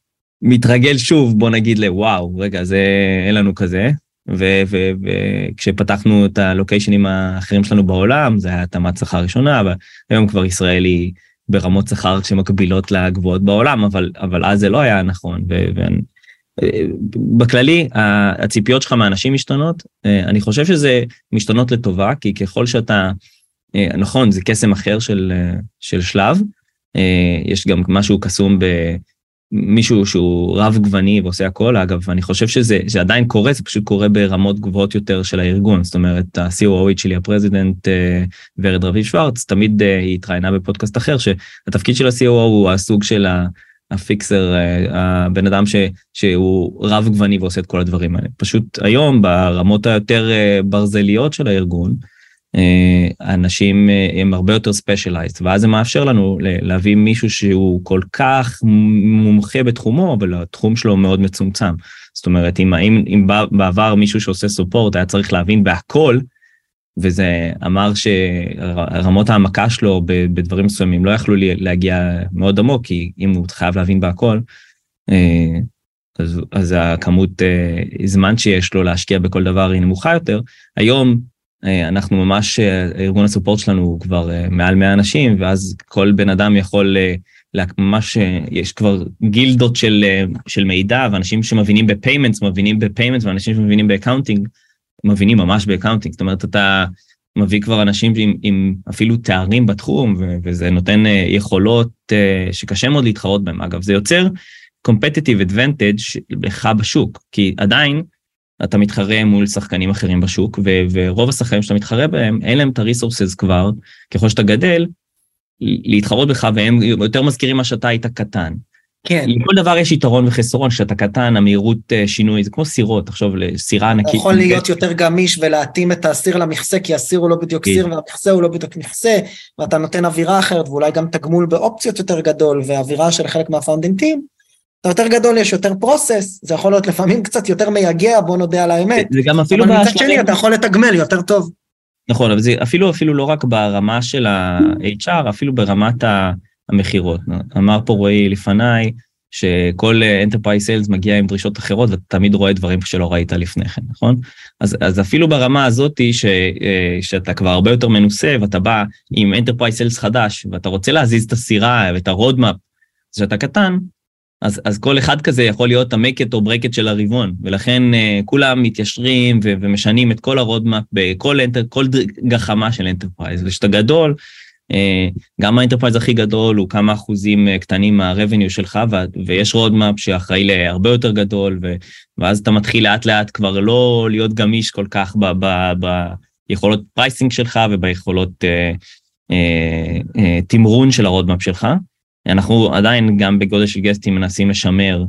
מתרגל שוב, בוא נגיד לוואו, רגע, זה, אין לנו כזה. וכשפתחנו את הלוקיישנים האחרים שלנו בעולם, זה היה התאמת שכר ראשונה, אבל היום כבר ישראל היא ברמות שכר שמקבילות לגבוהות בעולם, אבל, אבל אז זה לא היה נכון. ו, ו, בכללי, הציפיות שלך מאנשים משתנות, אני חושב שזה משתנות לטובה, כי ככל שאתה, נכון, זה קסם אחר של, של שלב, יש גם משהו קסום ב... מישהו שהוא רב גווני ועושה הכל, אגב, אני חושב שזה, עדיין קורה, זה פשוט קורה ברמות גבוהות יותר של הארגון, זאת אומרת, ה-COOית שלי, ה president אה, ורד רביב שוורץ, תמיד אה, היא התראיינה בפודקאסט אחר, שהתפקיד של ה-COO הוא הסוג של ה fixer, אה, הבן אדם ש, שהוא רב גווני ועושה את כל הדברים האלה. פשוט היום, ברמות היותר ברזליות של הארגון, אנשים הם הרבה יותר specialized, ואז זה מאפשר לנו להביא מישהו שהוא כל כך מומחה בתחומו, אבל התחום שלו מאוד מצומצם. זאת אומרת, אם, אם, אם בעבר מישהו שעושה support היה צריך להבין בהכל, וזה אמר שרמות ההעמקה שלו בדברים מסוימים לא יכלו להגיע מאוד עמוק, כי אם הוא חייב להבין בהכל, אז, אז הכמות זמן שיש לו להשקיע בכל דבר היא נמוכה יותר. היום אה, אנחנו ממש, אה, ארגון ה support שלנו הוא כבר אה, מעל 100 אנשים, ואז כל בן אדם יכול, ממש, יש כבר גילדות של, של מידע, ואנשים שמבינים ב payments מבינים ב payments, ואנשים שמבינים ב accounting מבינים ממש ב accounting. זאת אומרת, אתה מביא כבר אנשים עם, עם אפילו תארים בתחום, וזה נותן יכולות שקשה מאוד להתחרות בהם. אגב, זה יוצר competitive advantage לך בשוק, כי עדיין, אתה מתחרה מול שחקנים אחרים בשוק, ו- ורוב השחקנים שאתה מתחרה בהם, אין להם את הריסורסס כבר, ככל שאתה גדל, להתחרות בך, והם יותר מזכירים מה שאתה היית קטן. כן. לכל דבר יש יתרון וחסרון, כשאתה קטן, המהירות אה, שינוי, זה כמו סירות, תחשוב לסירה ענקית. יכול להיות יותר גמיש ולהתאים את הסיר למכסה, כי הסיר הוא לא בדיוק כן. סיר והמכסה הוא לא בדיוק מכסה, ואתה נותן אווירה אחרת, ואולי גם תגמול באופציות יותר גדול, ואווירה של חלק מהפאונדנטים. אתה יותר גדול, יש יותר process, זה יכול להיות לפעמים קצת יותר מייגע, בוא נודה על האמת. זה גם אפילו... אבל מצד שני, אתה יכול לתגמל יותר טוב. נכון, אבל זה אפילו, אפילו לא רק ברמה של ה-HR, אפילו ברמת המכירות. אמר פה רועי לפניי, שכל enterprise sales מגיע עם דרישות אחרות, ואתה תמיד רואה דברים שלא ראית לפני כן, נכון? אז, אז אפילו ברמה הזאתי, ש, אה, שאתה כבר הרבה יותר מנוסה, ואתה בא עם enterprise sales חדש, ואתה רוצה להזיז את הסירה ואת ה roadmap, שאתה קטן, אז, אז כל אחד כזה יכול להיות or break it של הרבעון, ולכן אה, כולם מתיישרים ו- ומשנים את כל ה roadmap בכל enter, כל גחמה של enterprise. וכשאתה גדול, אה, גם ה enterprise הכי גדול הוא כמה אחוזים אה, קטנים מה revenue שלך, ו- ויש roadmap שאחראי להרבה יותר גדול, ו- ואז אתה מתחיל לאט לאט כבר לא להיות גמיש כל כך ב- ב- ביכולות pricing שלך וביכולות אה, אה, אה, תמרון של ה roadmap שלך. אנחנו עדיין גם בגודל של Guesty מנסים לשמר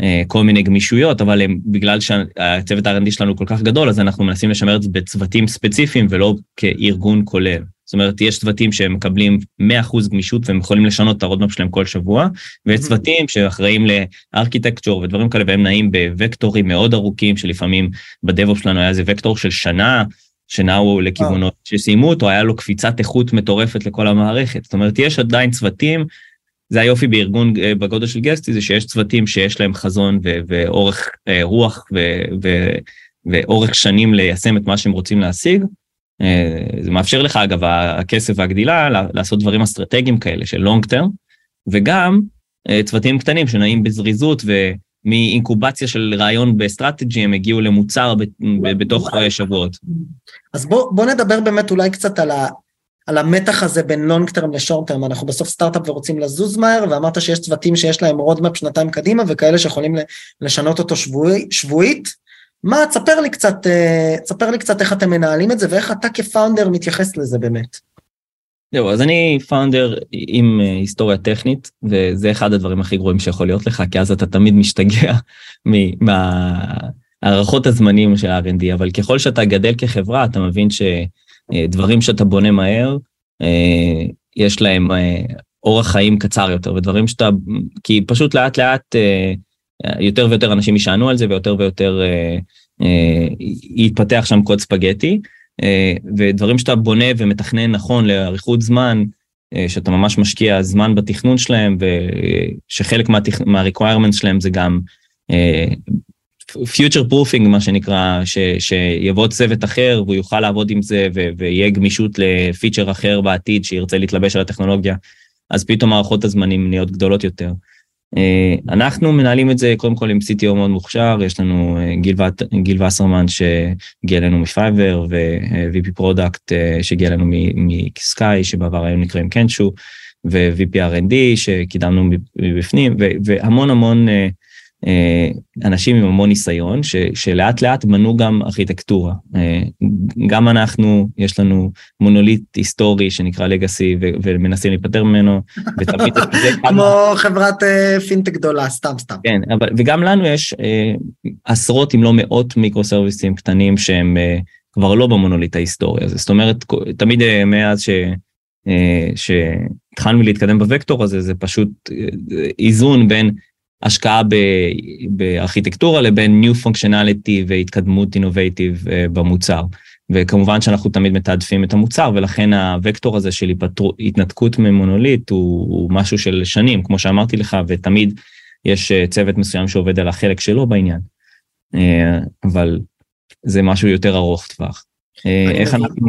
אה, כל מיני גמישויות, אבל הם, בגלל שהצוות ה-R&D שלנו כל כך גדול, אז אנחנו מנסים לשמר את זה בצוותים ספציפיים ולא כארגון כולל. זאת אומרת, יש צוותים שמקבלים 100% גמישות והם יכולים לשנות את ה roadmap שלהם כל שבוע, ויש צוותים שאחראים ל architecture ודברים כאלה, והם נעים בווקטורים מאוד ארוכים, שלפעמים ב DevOps שלנו היה איזה וקטור של שנה, שנעו לכיוונו, וכשסיימו אותו, היה לו קפיצת איכות מטורפת לכל המערכת. זאת אומרת, יש עדיין צוותים זה היופי בארגון בגודל של Guesty, זה שיש צוותים שיש להם חזון ו- ואורך רוח ו- ו- ואורך שנים ליישם את מה שהם רוצים להשיג. זה מאפשר לך, אגב, הכסף והגדילה, לעשות דברים אסטרטגיים כאלה של long term, וגם צוותים קטנים שנעים בזריזות ומאינקובציה של רעיון ב strategy, הם הגיעו למוצר בתוך שבועות. אז בוא, בוא נדבר באמת אולי קצת על, ה, על המתח הזה בין long term ל short term. אנחנו בסוף סטארט-אפ ורוצים לזוז מהר, ואמרת שיש צוותים שיש להם roadmap שנתיים קדימה, וכאלה שיכולים לשנות אותו שבועי, שבועית. מה, תספר לי קצת, תספר לי קצת איך אתם מנהלים את זה, ואיך אתה כ founder מתייחס לזה באמת. זהו, אז אני founder עם היסטוריה טכנית, וזה אחד הדברים הכי גרועים שיכול להיות לך, כי אז אתה תמיד משתגע מהערכות הזמנים של ה-R&D, אבל ככל שאתה גדל כחברה, אתה מבין שדברים שאתה בונה מהר, יש להם אורח חיים קצר יותר, ודברים שאתה, כי פשוט לאט לאט יותר ויותר אנשים יישענו על זה, ויותר ויותר יתפתח שם קוד ספגטי. ודברים שאתה בונה ומתכנן נכון לאריכות זמן, שאתה ממש משקיע זמן בתכנון שלהם, ושחלק מה-requirements שלהם זה גם future proofing, מה שנקרא, ש, שיבוא צוות אחר והוא יוכל לעבוד עם זה, ו, ויהיה גמישות ל feature אחר בעתיד שירצה להתלבש על הטכנולוגיה, אז פתאום מערכות הזמנים נהיות גדולות יותר. אה, אנחנו מנהלים את זה קודם כל עם CTO מאוד מוכשר, יש לנו אה, גיל, גיל וסרמן שהגיע אלינו מ Fiverr ו-VP product שהגיע אלינו מ Skai שבעבר היו נקראים Kenshoo ו-VP R&D שקידמנו מבפנים והמון המון אה, אנשים עם המון ניסיון, ש, שלאט לאט בנו גם ארכיטקטורה. אה, גם אנחנו, יש לנו מונוליט היסטורי שנקרא לגאסי, ומנסים להיפטר ממנו, ותמיד. (laughs) כמו חברת אה, פינטק גדולה, סתם סתם. כן, אבל, וגם לנו יש עשרות אם לא מאות מיקרו סרוויסים קטנים שהם כבר לא במונוליט ההיסטורי הזה. זאת אומרת, תמיד מאז ש... שהתחלנו להתקדם בוקטור הזה, זה פשוט איזון בין השקעה בארכיטקטורה לבין New Functionality והתקדמות אינובייטיב אה, במוצר. וכמובן שאנחנו תמיד מתעדפים את המוצר, ולכן הוקטור הזה של התנתקות ממונוליט הוא, הוא משהו של שנים, כמו שאמרתי לך, ותמיד יש אה, צוות מסוים שעובד על החלק שלו בעניין. אה, אבל זה משהו יותר ארוך טווח. איך אנחנו...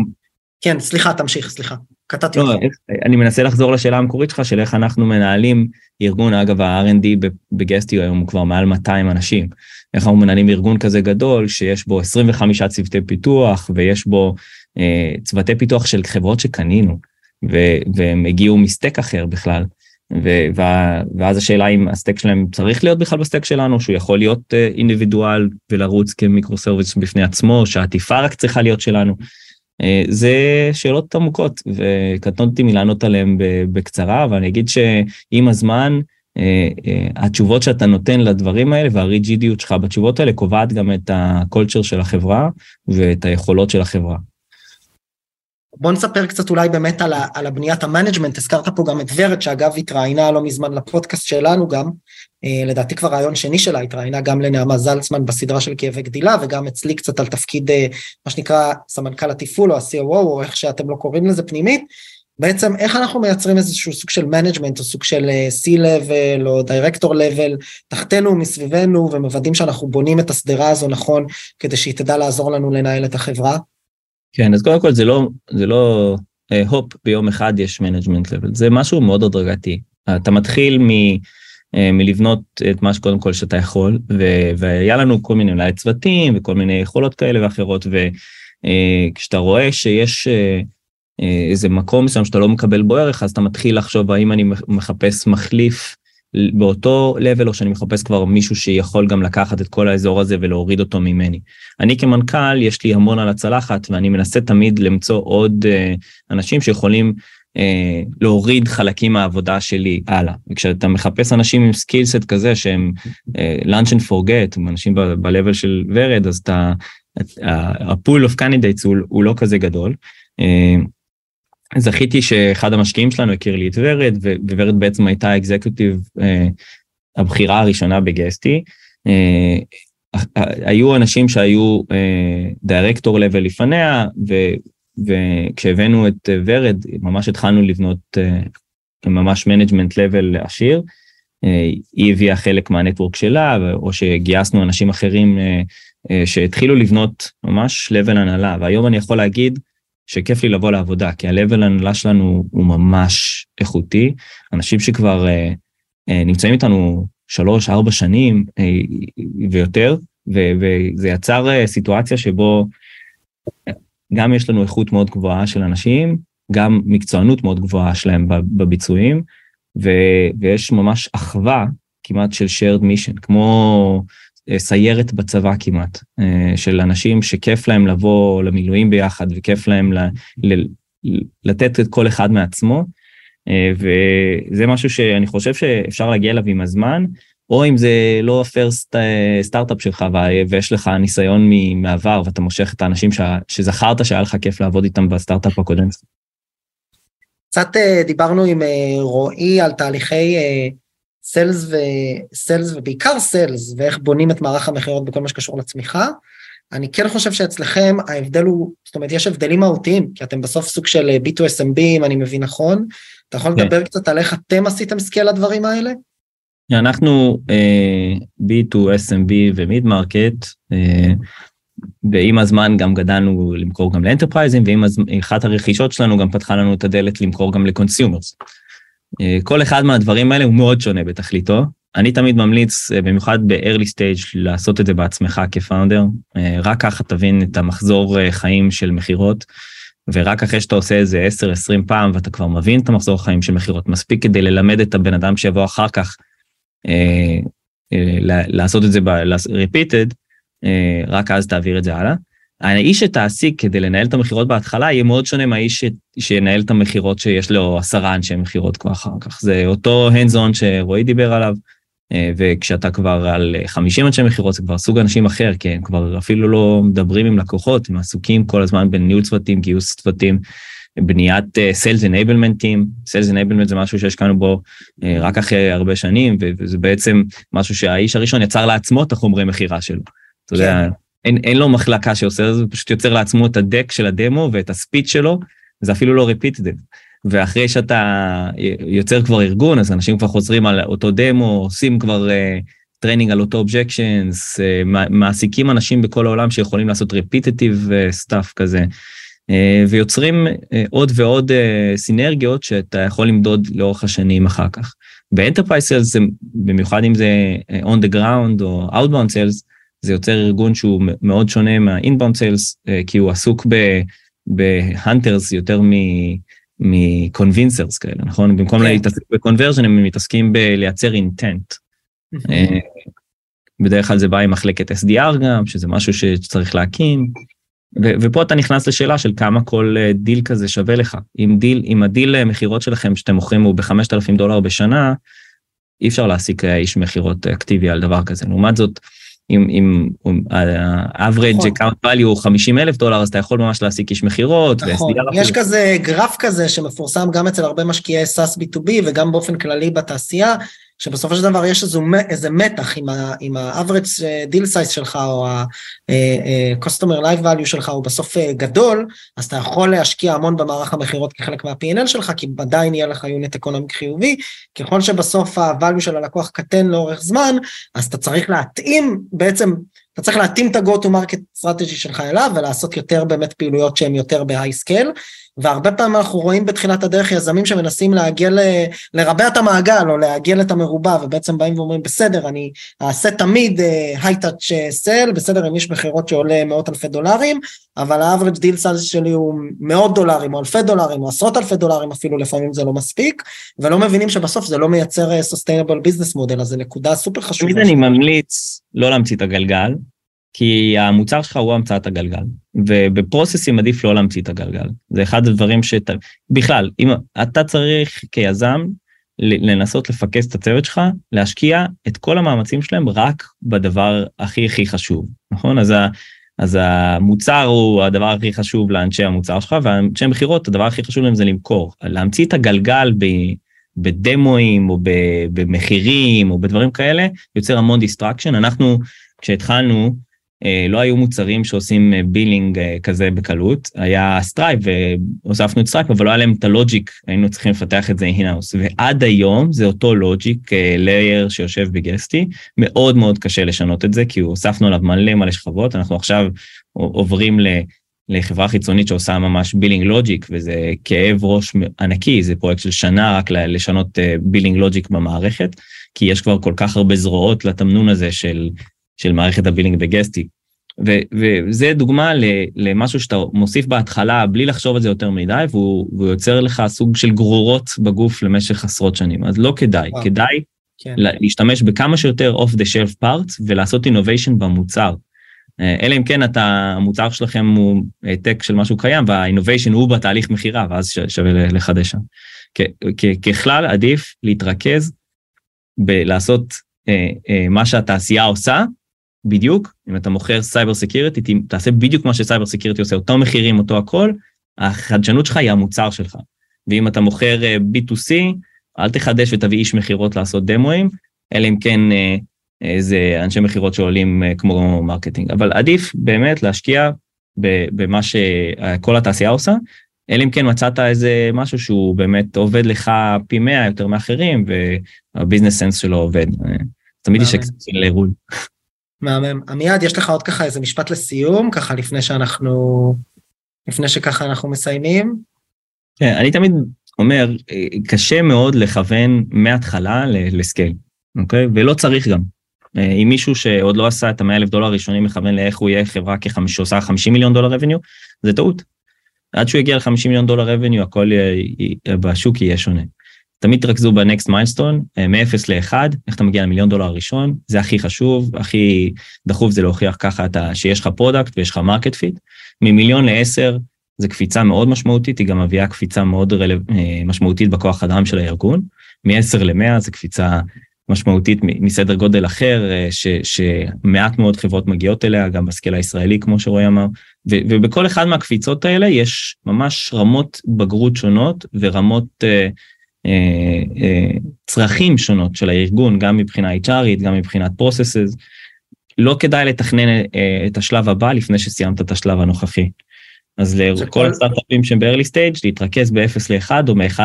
כן, סליחה, תמשיך, סליחה. קטעתי לא, אותך. אני מנסה לחזור לשאלה המקורית שלך, של איך אנחנו מנהלים ארגון, אגב, ה-R&D ב Guesty היום הוא כבר מעל 200 אנשים. איך אנחנו מנהלים ארגון כזה גדול, שיש בו 25 צוותי פיתוח, ויש בו אה, צוותי פיתוח של חברות שקנינו, ו- והם הגיעו מ stack אחר בכלל. ו- ואז השאלה אם ה stack שלהם צריך להיות בכלל ב stack שלנו, שהוא יכול להיות אה, individual ולרוץ כ micro service בפני עצמו, שהעטיפה רק צריכה להיות שלנו. אה, זה שאלות עמוקות וקטונתי מלענות עליהן בקצרה, אבל אני אגיד שעם הזמן, אה, אה, התשובות שאתה נותן לדברים האלה והריג'ידיות שלך בתשובות האלה קובעת גם את ה culture של החברה ואת היכולות של החברה. בוא נספר קצת אולי באמת על, על הבניית ה management, הזכרת פה גם את ורד, שאגב התראיינה לא מזמן לפודקאסט שלנו גם, אה, לדעתי כבר ריאיון שני שלה, התראיינה גם לנעמה זלצמן בסדרה של כאבי גדילה, וגם אצלי קצת על תפקיד, אה, מה שנקרא, סמנכ"ל התפעול או ה-COO, או איך שאתם לא קוראים לזה פנימית, בעצם איך אנחנו מייצרים איזשהו סוג של management, או סוג של אה, C-Level או Director Level, תחתנו, מסביבנו, ומוודאים שאנחנו בונים את השדרה הזו נכון, כדי שהיא תדע לעזור לנו לנהל את החברה. כן, אז קודם כל זה לא, זה לא הופ, אה, ביום אחד יש management level, זה משהו מאוד הדרגתי. אתה מתחיל מ... אה, מלבנות את מה שקודם כל שאתה יכול, ו- והיה לנו כל מיני אולי צוותים וכל מיני יכולות כאלה ואחרות, וכשאתה אה, רואה שיש אה, uh, איזה מקום מסוים שאתה לא מקבל בו ערך, אז אתה מתחיל לחשוב האם אני מחפש מחליף באותו לבל, או שאני מחפש כבר מישהו שיכול גם לקחת את כל האזור הזה ולהוריד אותו ממני. אני כמנכ"ל, יש לי המון על הצלחת, ואני מנסה תמיד למצוא עוד uh, אנשים שיכולים uh, להוריד חלקים מהעבודה שלי הלאה. וכשאתה מחפש אנשים עם סקילסט כזה שהם uh, lunch and forget, אנשים ב-level של ורד, אז אתה, ה-pool of candidates הוא, לא כזה גדול. אה, זכיתי שאחד המשקיעים שלנו הכיר לי את ורד, וורד בעצם הייתה ה executive אה, הבכירה הראשונה ב Guesty. אה, היו אנשים שהיו director level לפניה, וכשהבאנו את ורד, ממש התחלנו לבנות, אה, ממש management level עשיר. היא הביאה חלק מה network שלה, או שגייסנו אנשים אחרים שהתחילו לבנות ממש לבל הנהלה, והיום אני יכול להגיד שכיף לי לבוא לעבודה, כי ה-level הנהלה שלנו הוא ממש איכותי, אנשים שכבר נמצאים איתנו שלוש, ארבע שנים ויותר, וזה יצר סיטואציה שבו גם יש לנו איכות מאוד גבוהה של אנשים, גם מקצוענות מאוד גבוהה שלהם בביצועים, ו- ויש ממש אחווה כמעט של shared mission, כמו אה, סיירת בצבא כמעט, אה, של אנשים שכיף להם לבוא למילואים ביחד וכיף להם ל- ל- לתת את כל אחד מעצמו, אה, וזה משהו שאני חושב שאפשר להגיע אליו עם הזמן, או אם זה לא הפרסט סטארט-אפ שלך ויש לך ניסיון מעבר ואתה מושך את האנשים ש... שזכרת שהיה לך כיף לעבוד איתם בסטארט-אפ הקודם. קצת אה, דיברנו עם אה, רועי על תהליכי sales ו sales ובעיקר sales ואיך בונים את מערך המכירות בכל מה שקשור לצמיחה. אני כן חושב שאצלכם ההבדל הוא, זאת אומרת יש הבדלים מהותיים, כי אתם בסוף סוג של B2SMB אם אני מבין נכון. אתה יכול כן. לדבר קצת על איך אתם עשיתם scale לדברים האלה? אנחנו אה, B2SMB ו mid-market, אה, ועם הזמן גם גדלנו למכור גם לאנטרפרייזים, ועם הזמן, אחת הרכישות שלנו גם פתחה לנו את הדלת למכור גם ל consumers. Uh, כל אחד מהדברים האלה הוא מאוד שונה בתכליתו. אני תמיד ממליץ, uh, במיוחד ב-early stage, לעשות את זה בעצמך כפאונדר. Uh, רק ככה תבין את המחזור חיים של מכירות. ורק אחרי שאתה עושה איזה 10-20 פעם ואתה כבר מבין את המחזור חיים של מכירות, מספיק כדי ללמד את הבן אדם שיבוא אחר כך אה, אה, לעשות את זה ב-repeated, אה, רק אז תעביר את זה הלאה. האיש שתעסיק כדי לנהל את המכירות בהתחלה יהיה מאוד שונה מהאיש שינהל את המכירות שיש לו עשרה אנשי מכירות כבר אחר כך. זה אותו on שרועי דיבר עליו, וכשאתה כבר על 50 אנשי מכירות זה כבר סוג אנשים אחר, כי הם כבר אפילו לא מדברים עם לקוחות, הם עסוקים כל הזמן בניהול צוותים, גיוס צוותים, בניית uh, Sales Enablement Team, Sales Enablement זה משהו שהשקענו בו רק אחרי הרבה שנים, וזה בעצם משהו שהאיש הראשון יצר לעצמו את החומרי מכירה שלו. אתה יודע, כן. אין, אין לו מחלקה שעושה את זה, הוא פשוט יוצר לעצמו את הדק של הדמו ואת הספיץ שלו, זה אפילו לא repeated. ואחרי שאתה יוצר כבר ארגון, אז אנשים כבר חוזרים על אותו דמו, עושים כבר אה, על אותו objections, אה, מעסיקים אנשים בכל העולם שיכולים לעשות repetitive אה, stuff כזה. אה, ויוצרים אה, עוד ועוד אה, סינרגיות שאתה יכול למדוד לאורך השנים אחר כך. ב enterprise sales, במיוחד אם זה on the ground או outbound sales, זה יוצר ארגון שהוא מאוד שונה מה-inbound sales, כי הוא עסוק ב hunters יותר מ-convincers כאלה, נכון? במקום כן. להתעסק ב-conversion, הם מתעסקים בלייצר intent. בדרך כלל זה בא עם מחלקת SDR גם, שזה משהו שצריך להקים. ו- ופה אתה נכנס לשאלה של כמה כל אה, דיל כזה שווה לך. אם דיל, אם הדיל אה, מכירות שלכם שאתם מוכרים הוא ב-5,000 דולר בשנה, אי אפשר להעסיק אה, איש מכירות אקטיבי על דבר כזה. לעומת זאת, אם, אם ה-average נכון. account value הוא 50 אלף דולר, אז אתה יכול ממש להעסיק איש מכירות. נכון, יש אפילו. כזה גרף כזה שמפורסם גם אצל הרבה משקיעי SaaS B2B וגם באופן כללי בתעשייה, שבסופו של דבר יש איזו, איזה מתח עם, ה, עם ה-average אה, deal size שלך או ה-customer אה, אה, life value שלך הוא בסוף גדול, אז אתה יכול להשקיע המון במערך המכירות כחלק מה-P&L שלך, כי עדיין יהיה לך יוניט אקונומי חיובי, ככל שבסוף ה-value של הלקוח קטן לאורך זמן, אז אתה צריך להתאים בעצם אתה צריך להתאים את ה-go to market strategy שלך אליו ולעשות יותר באמת פעילויות שהן יותר ב-high scale. והרבה פעמים אנחנו רואים בתחילת הדרך יזמים שמנסים להגיע ל... לרבע את המעגל או להגיע את המרובע ובעצם באים ואומרים בסדר אני אעשה תמיד היי טאץ' סל בסדר עם איש מכירות שעולה מאות אלפי דולרים אבל ה-average deal size שלי הוא מאות דולרים או אלפי דולרים או עשרות אלפי דולרים אפילו לפעמים זה לא מספיק ולא מבינים שבסוף זה לא מייצר אה, sustainable business model אז זה נקודה סופר חשובה. תמיד אני ממליץ לא להמציא את הגלגל כי המוצר שלך הוא המצאת הגלגל, ובפרוססים עדיף לא להמציא את הגלגל. זה אחד הדברים שאתה, בכלל, אם אתה צריך כיזם לנסות לפקס את הצוות שלך, להשקיע את כל המאמצים שלהם רק בדבר הכי הכי חשוב, נכון? אז, ה, אז המוצר הוא הדבר הכי חשוב לאנשי המוצר שלך, ואנשי מכירות, הדבר הכי חשוב להם זה למכור. להמציא את הגלגל ב... בדמואים או במחירים או בדברים כאלה, יוצר המון distraction. אנחנו, כשהתחלנו, לא היו מוצרים שעושים billing כזה בקלות, היה Stripe והוספנו את Stripe, אבל לא היה להם את ה logic, היינו צריכים לפתח את זה in-house, ועד היום זה אותו logic layer שיושב ב Guesty, מאוד מאוד קשה לשנות את זה, כי הוספנו עליו מלא מלא שכבות, אנחנו עכשיו עוברים ל... לחברה חיצונית שעושה ממש billing logic, וזה כאב ראש ענקי, זה פרויקט של שנה רק לשנות billing logic במערכת, כי יש כבר כל כך הרבה זרועות לתמנון הזה של, של מערכת ה billing ב Guesty. ו, וזה דוגמה למשהו שאתה מוסיף בהתחלה בלי לחשוב על זה יותר מדי, והוא, והוא יוצר לך סוג של גרורות בגוף למשך עשרות שנים. אז לא כדאי, וואו. כדאי כן. להשתמש בכמה שיותר off the shelf parts ולעשות innovation במוצר. אה, אלא אם כן אתה, המוצר שלכם הוא העתק של משהו קיים וה innovation הוא בתהליך מכירה ואז שווה לחדש שם. ככלל עדיף להתרכז בלעשות אה, אה, מה שהתעשייה עושה בדיוק, אם אתה מוכר cyber security, תעשה בדיוק מה ש cyber security עושה, אותו מחירים, אותו הכל, החדשנות שלך היא המוצר שלך. ואם אתה מוכר B2C, אל תחדש ותביא איש מכירות לעשות דמואים, אלא אם כן איזה אנשי מכירות שעולים אה, כמו marketing, אבל עדיף באמת להשקיע במה שכל התעשייה עושה, אלא אם כן מצאת איזה משהו שהוא באמת עובד לך פי מאה יותר מאחרים והביזנס סנס שלו עובד. אה, תמיד יש אקספציה לאירוע. (laughs) מהמם. עמיעד, יש לך עוד ככה איזה משפט לסיום, ככה לפני שאנחנו, לפני שככה אנחנו מסיימים? כן, אני תמיד אומר, אה, קשה מאוד לכוון מההתחלה לסקייל, אוקיי? ולא צריך גם. אה, אם מישהו שעוד לא עשה את המאה אלף דולר הראשונים מכוון לאיך הוא יהיה חברה שעושה 50 מיליון דולר revenue, זה טעות. עד שהוא יגיע ל-50 מיליון דולר revenue, הכל יהיה, בשוק יהיה שונה. תמיד תרכזו ב next milestone, מ-0 ל-1, איך אתה מגיע למיליון דולר הראשון, זה הכי חשוב, הכי דחוף זה להוכיח ככה אתה, שיש לך product ויש לך market fit. ממיליון ל-10 זה קפיצה מאוד משמעותית, היא גם מביאה קפיצה מאוד רלו... אה, משמעותית בכוח אדם של הארגון. מ-10 ל-100 זה קפיצה משמעותית מסדר גודל אחר, אה, ש, שמעט מאוד חברות מגיעות אליה, גם ב scale הישראלי, כמו שרועי אמר, ו, ובכל אחד מהקפיצות האלה יש ממש רמות בגרות שונות ורמות אה, אה, אה, צרכים שונות של הארגון, גם מבחינה HRית, גם מבחינת processes. לא כדאי לתכנן אה, את השלב הבא לפני שסיימת את השלב הנוכחי. אז לכל הסטארט-אפים שהם ב-early stage, להתרכז ב-0 ל-1 או מ-1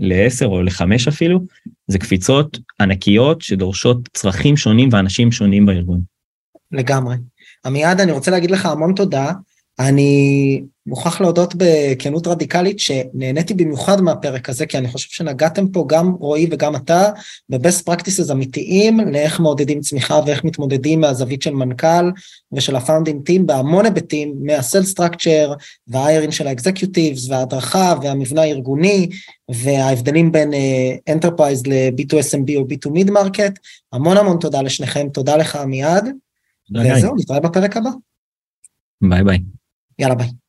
ל-10 או ל-5 אפילו, זה קפיצות ענקיות שדורשות צרכים שונים ואנשים שונים בארגון. לגמרי. עמיעד, אני רוצה להגיד לך המון תודה. אני מוכרח להודות בכנות רדיקלית שנהניתי במיוחד מהפרק הזה, כי אני חושב שנגעתם פה גם רועי וגם אתה ב-best practices אמיתיים לאיך מעודדים צמיחה ואיך מתמודדים מהזווית של מנכ"ל ושל ה founding team בהמון היבטים, מה sales structure וה hiring של ה executives וההדרכה והמבנה הארגוני וההבדלים בין enterprise ל-B2SMB או B2 mid-market. המון המון תודה לשניכם, תודה לך עמיעד. וזהו, נתראה בפרק הבא. ביי ביי. יאללה ביי.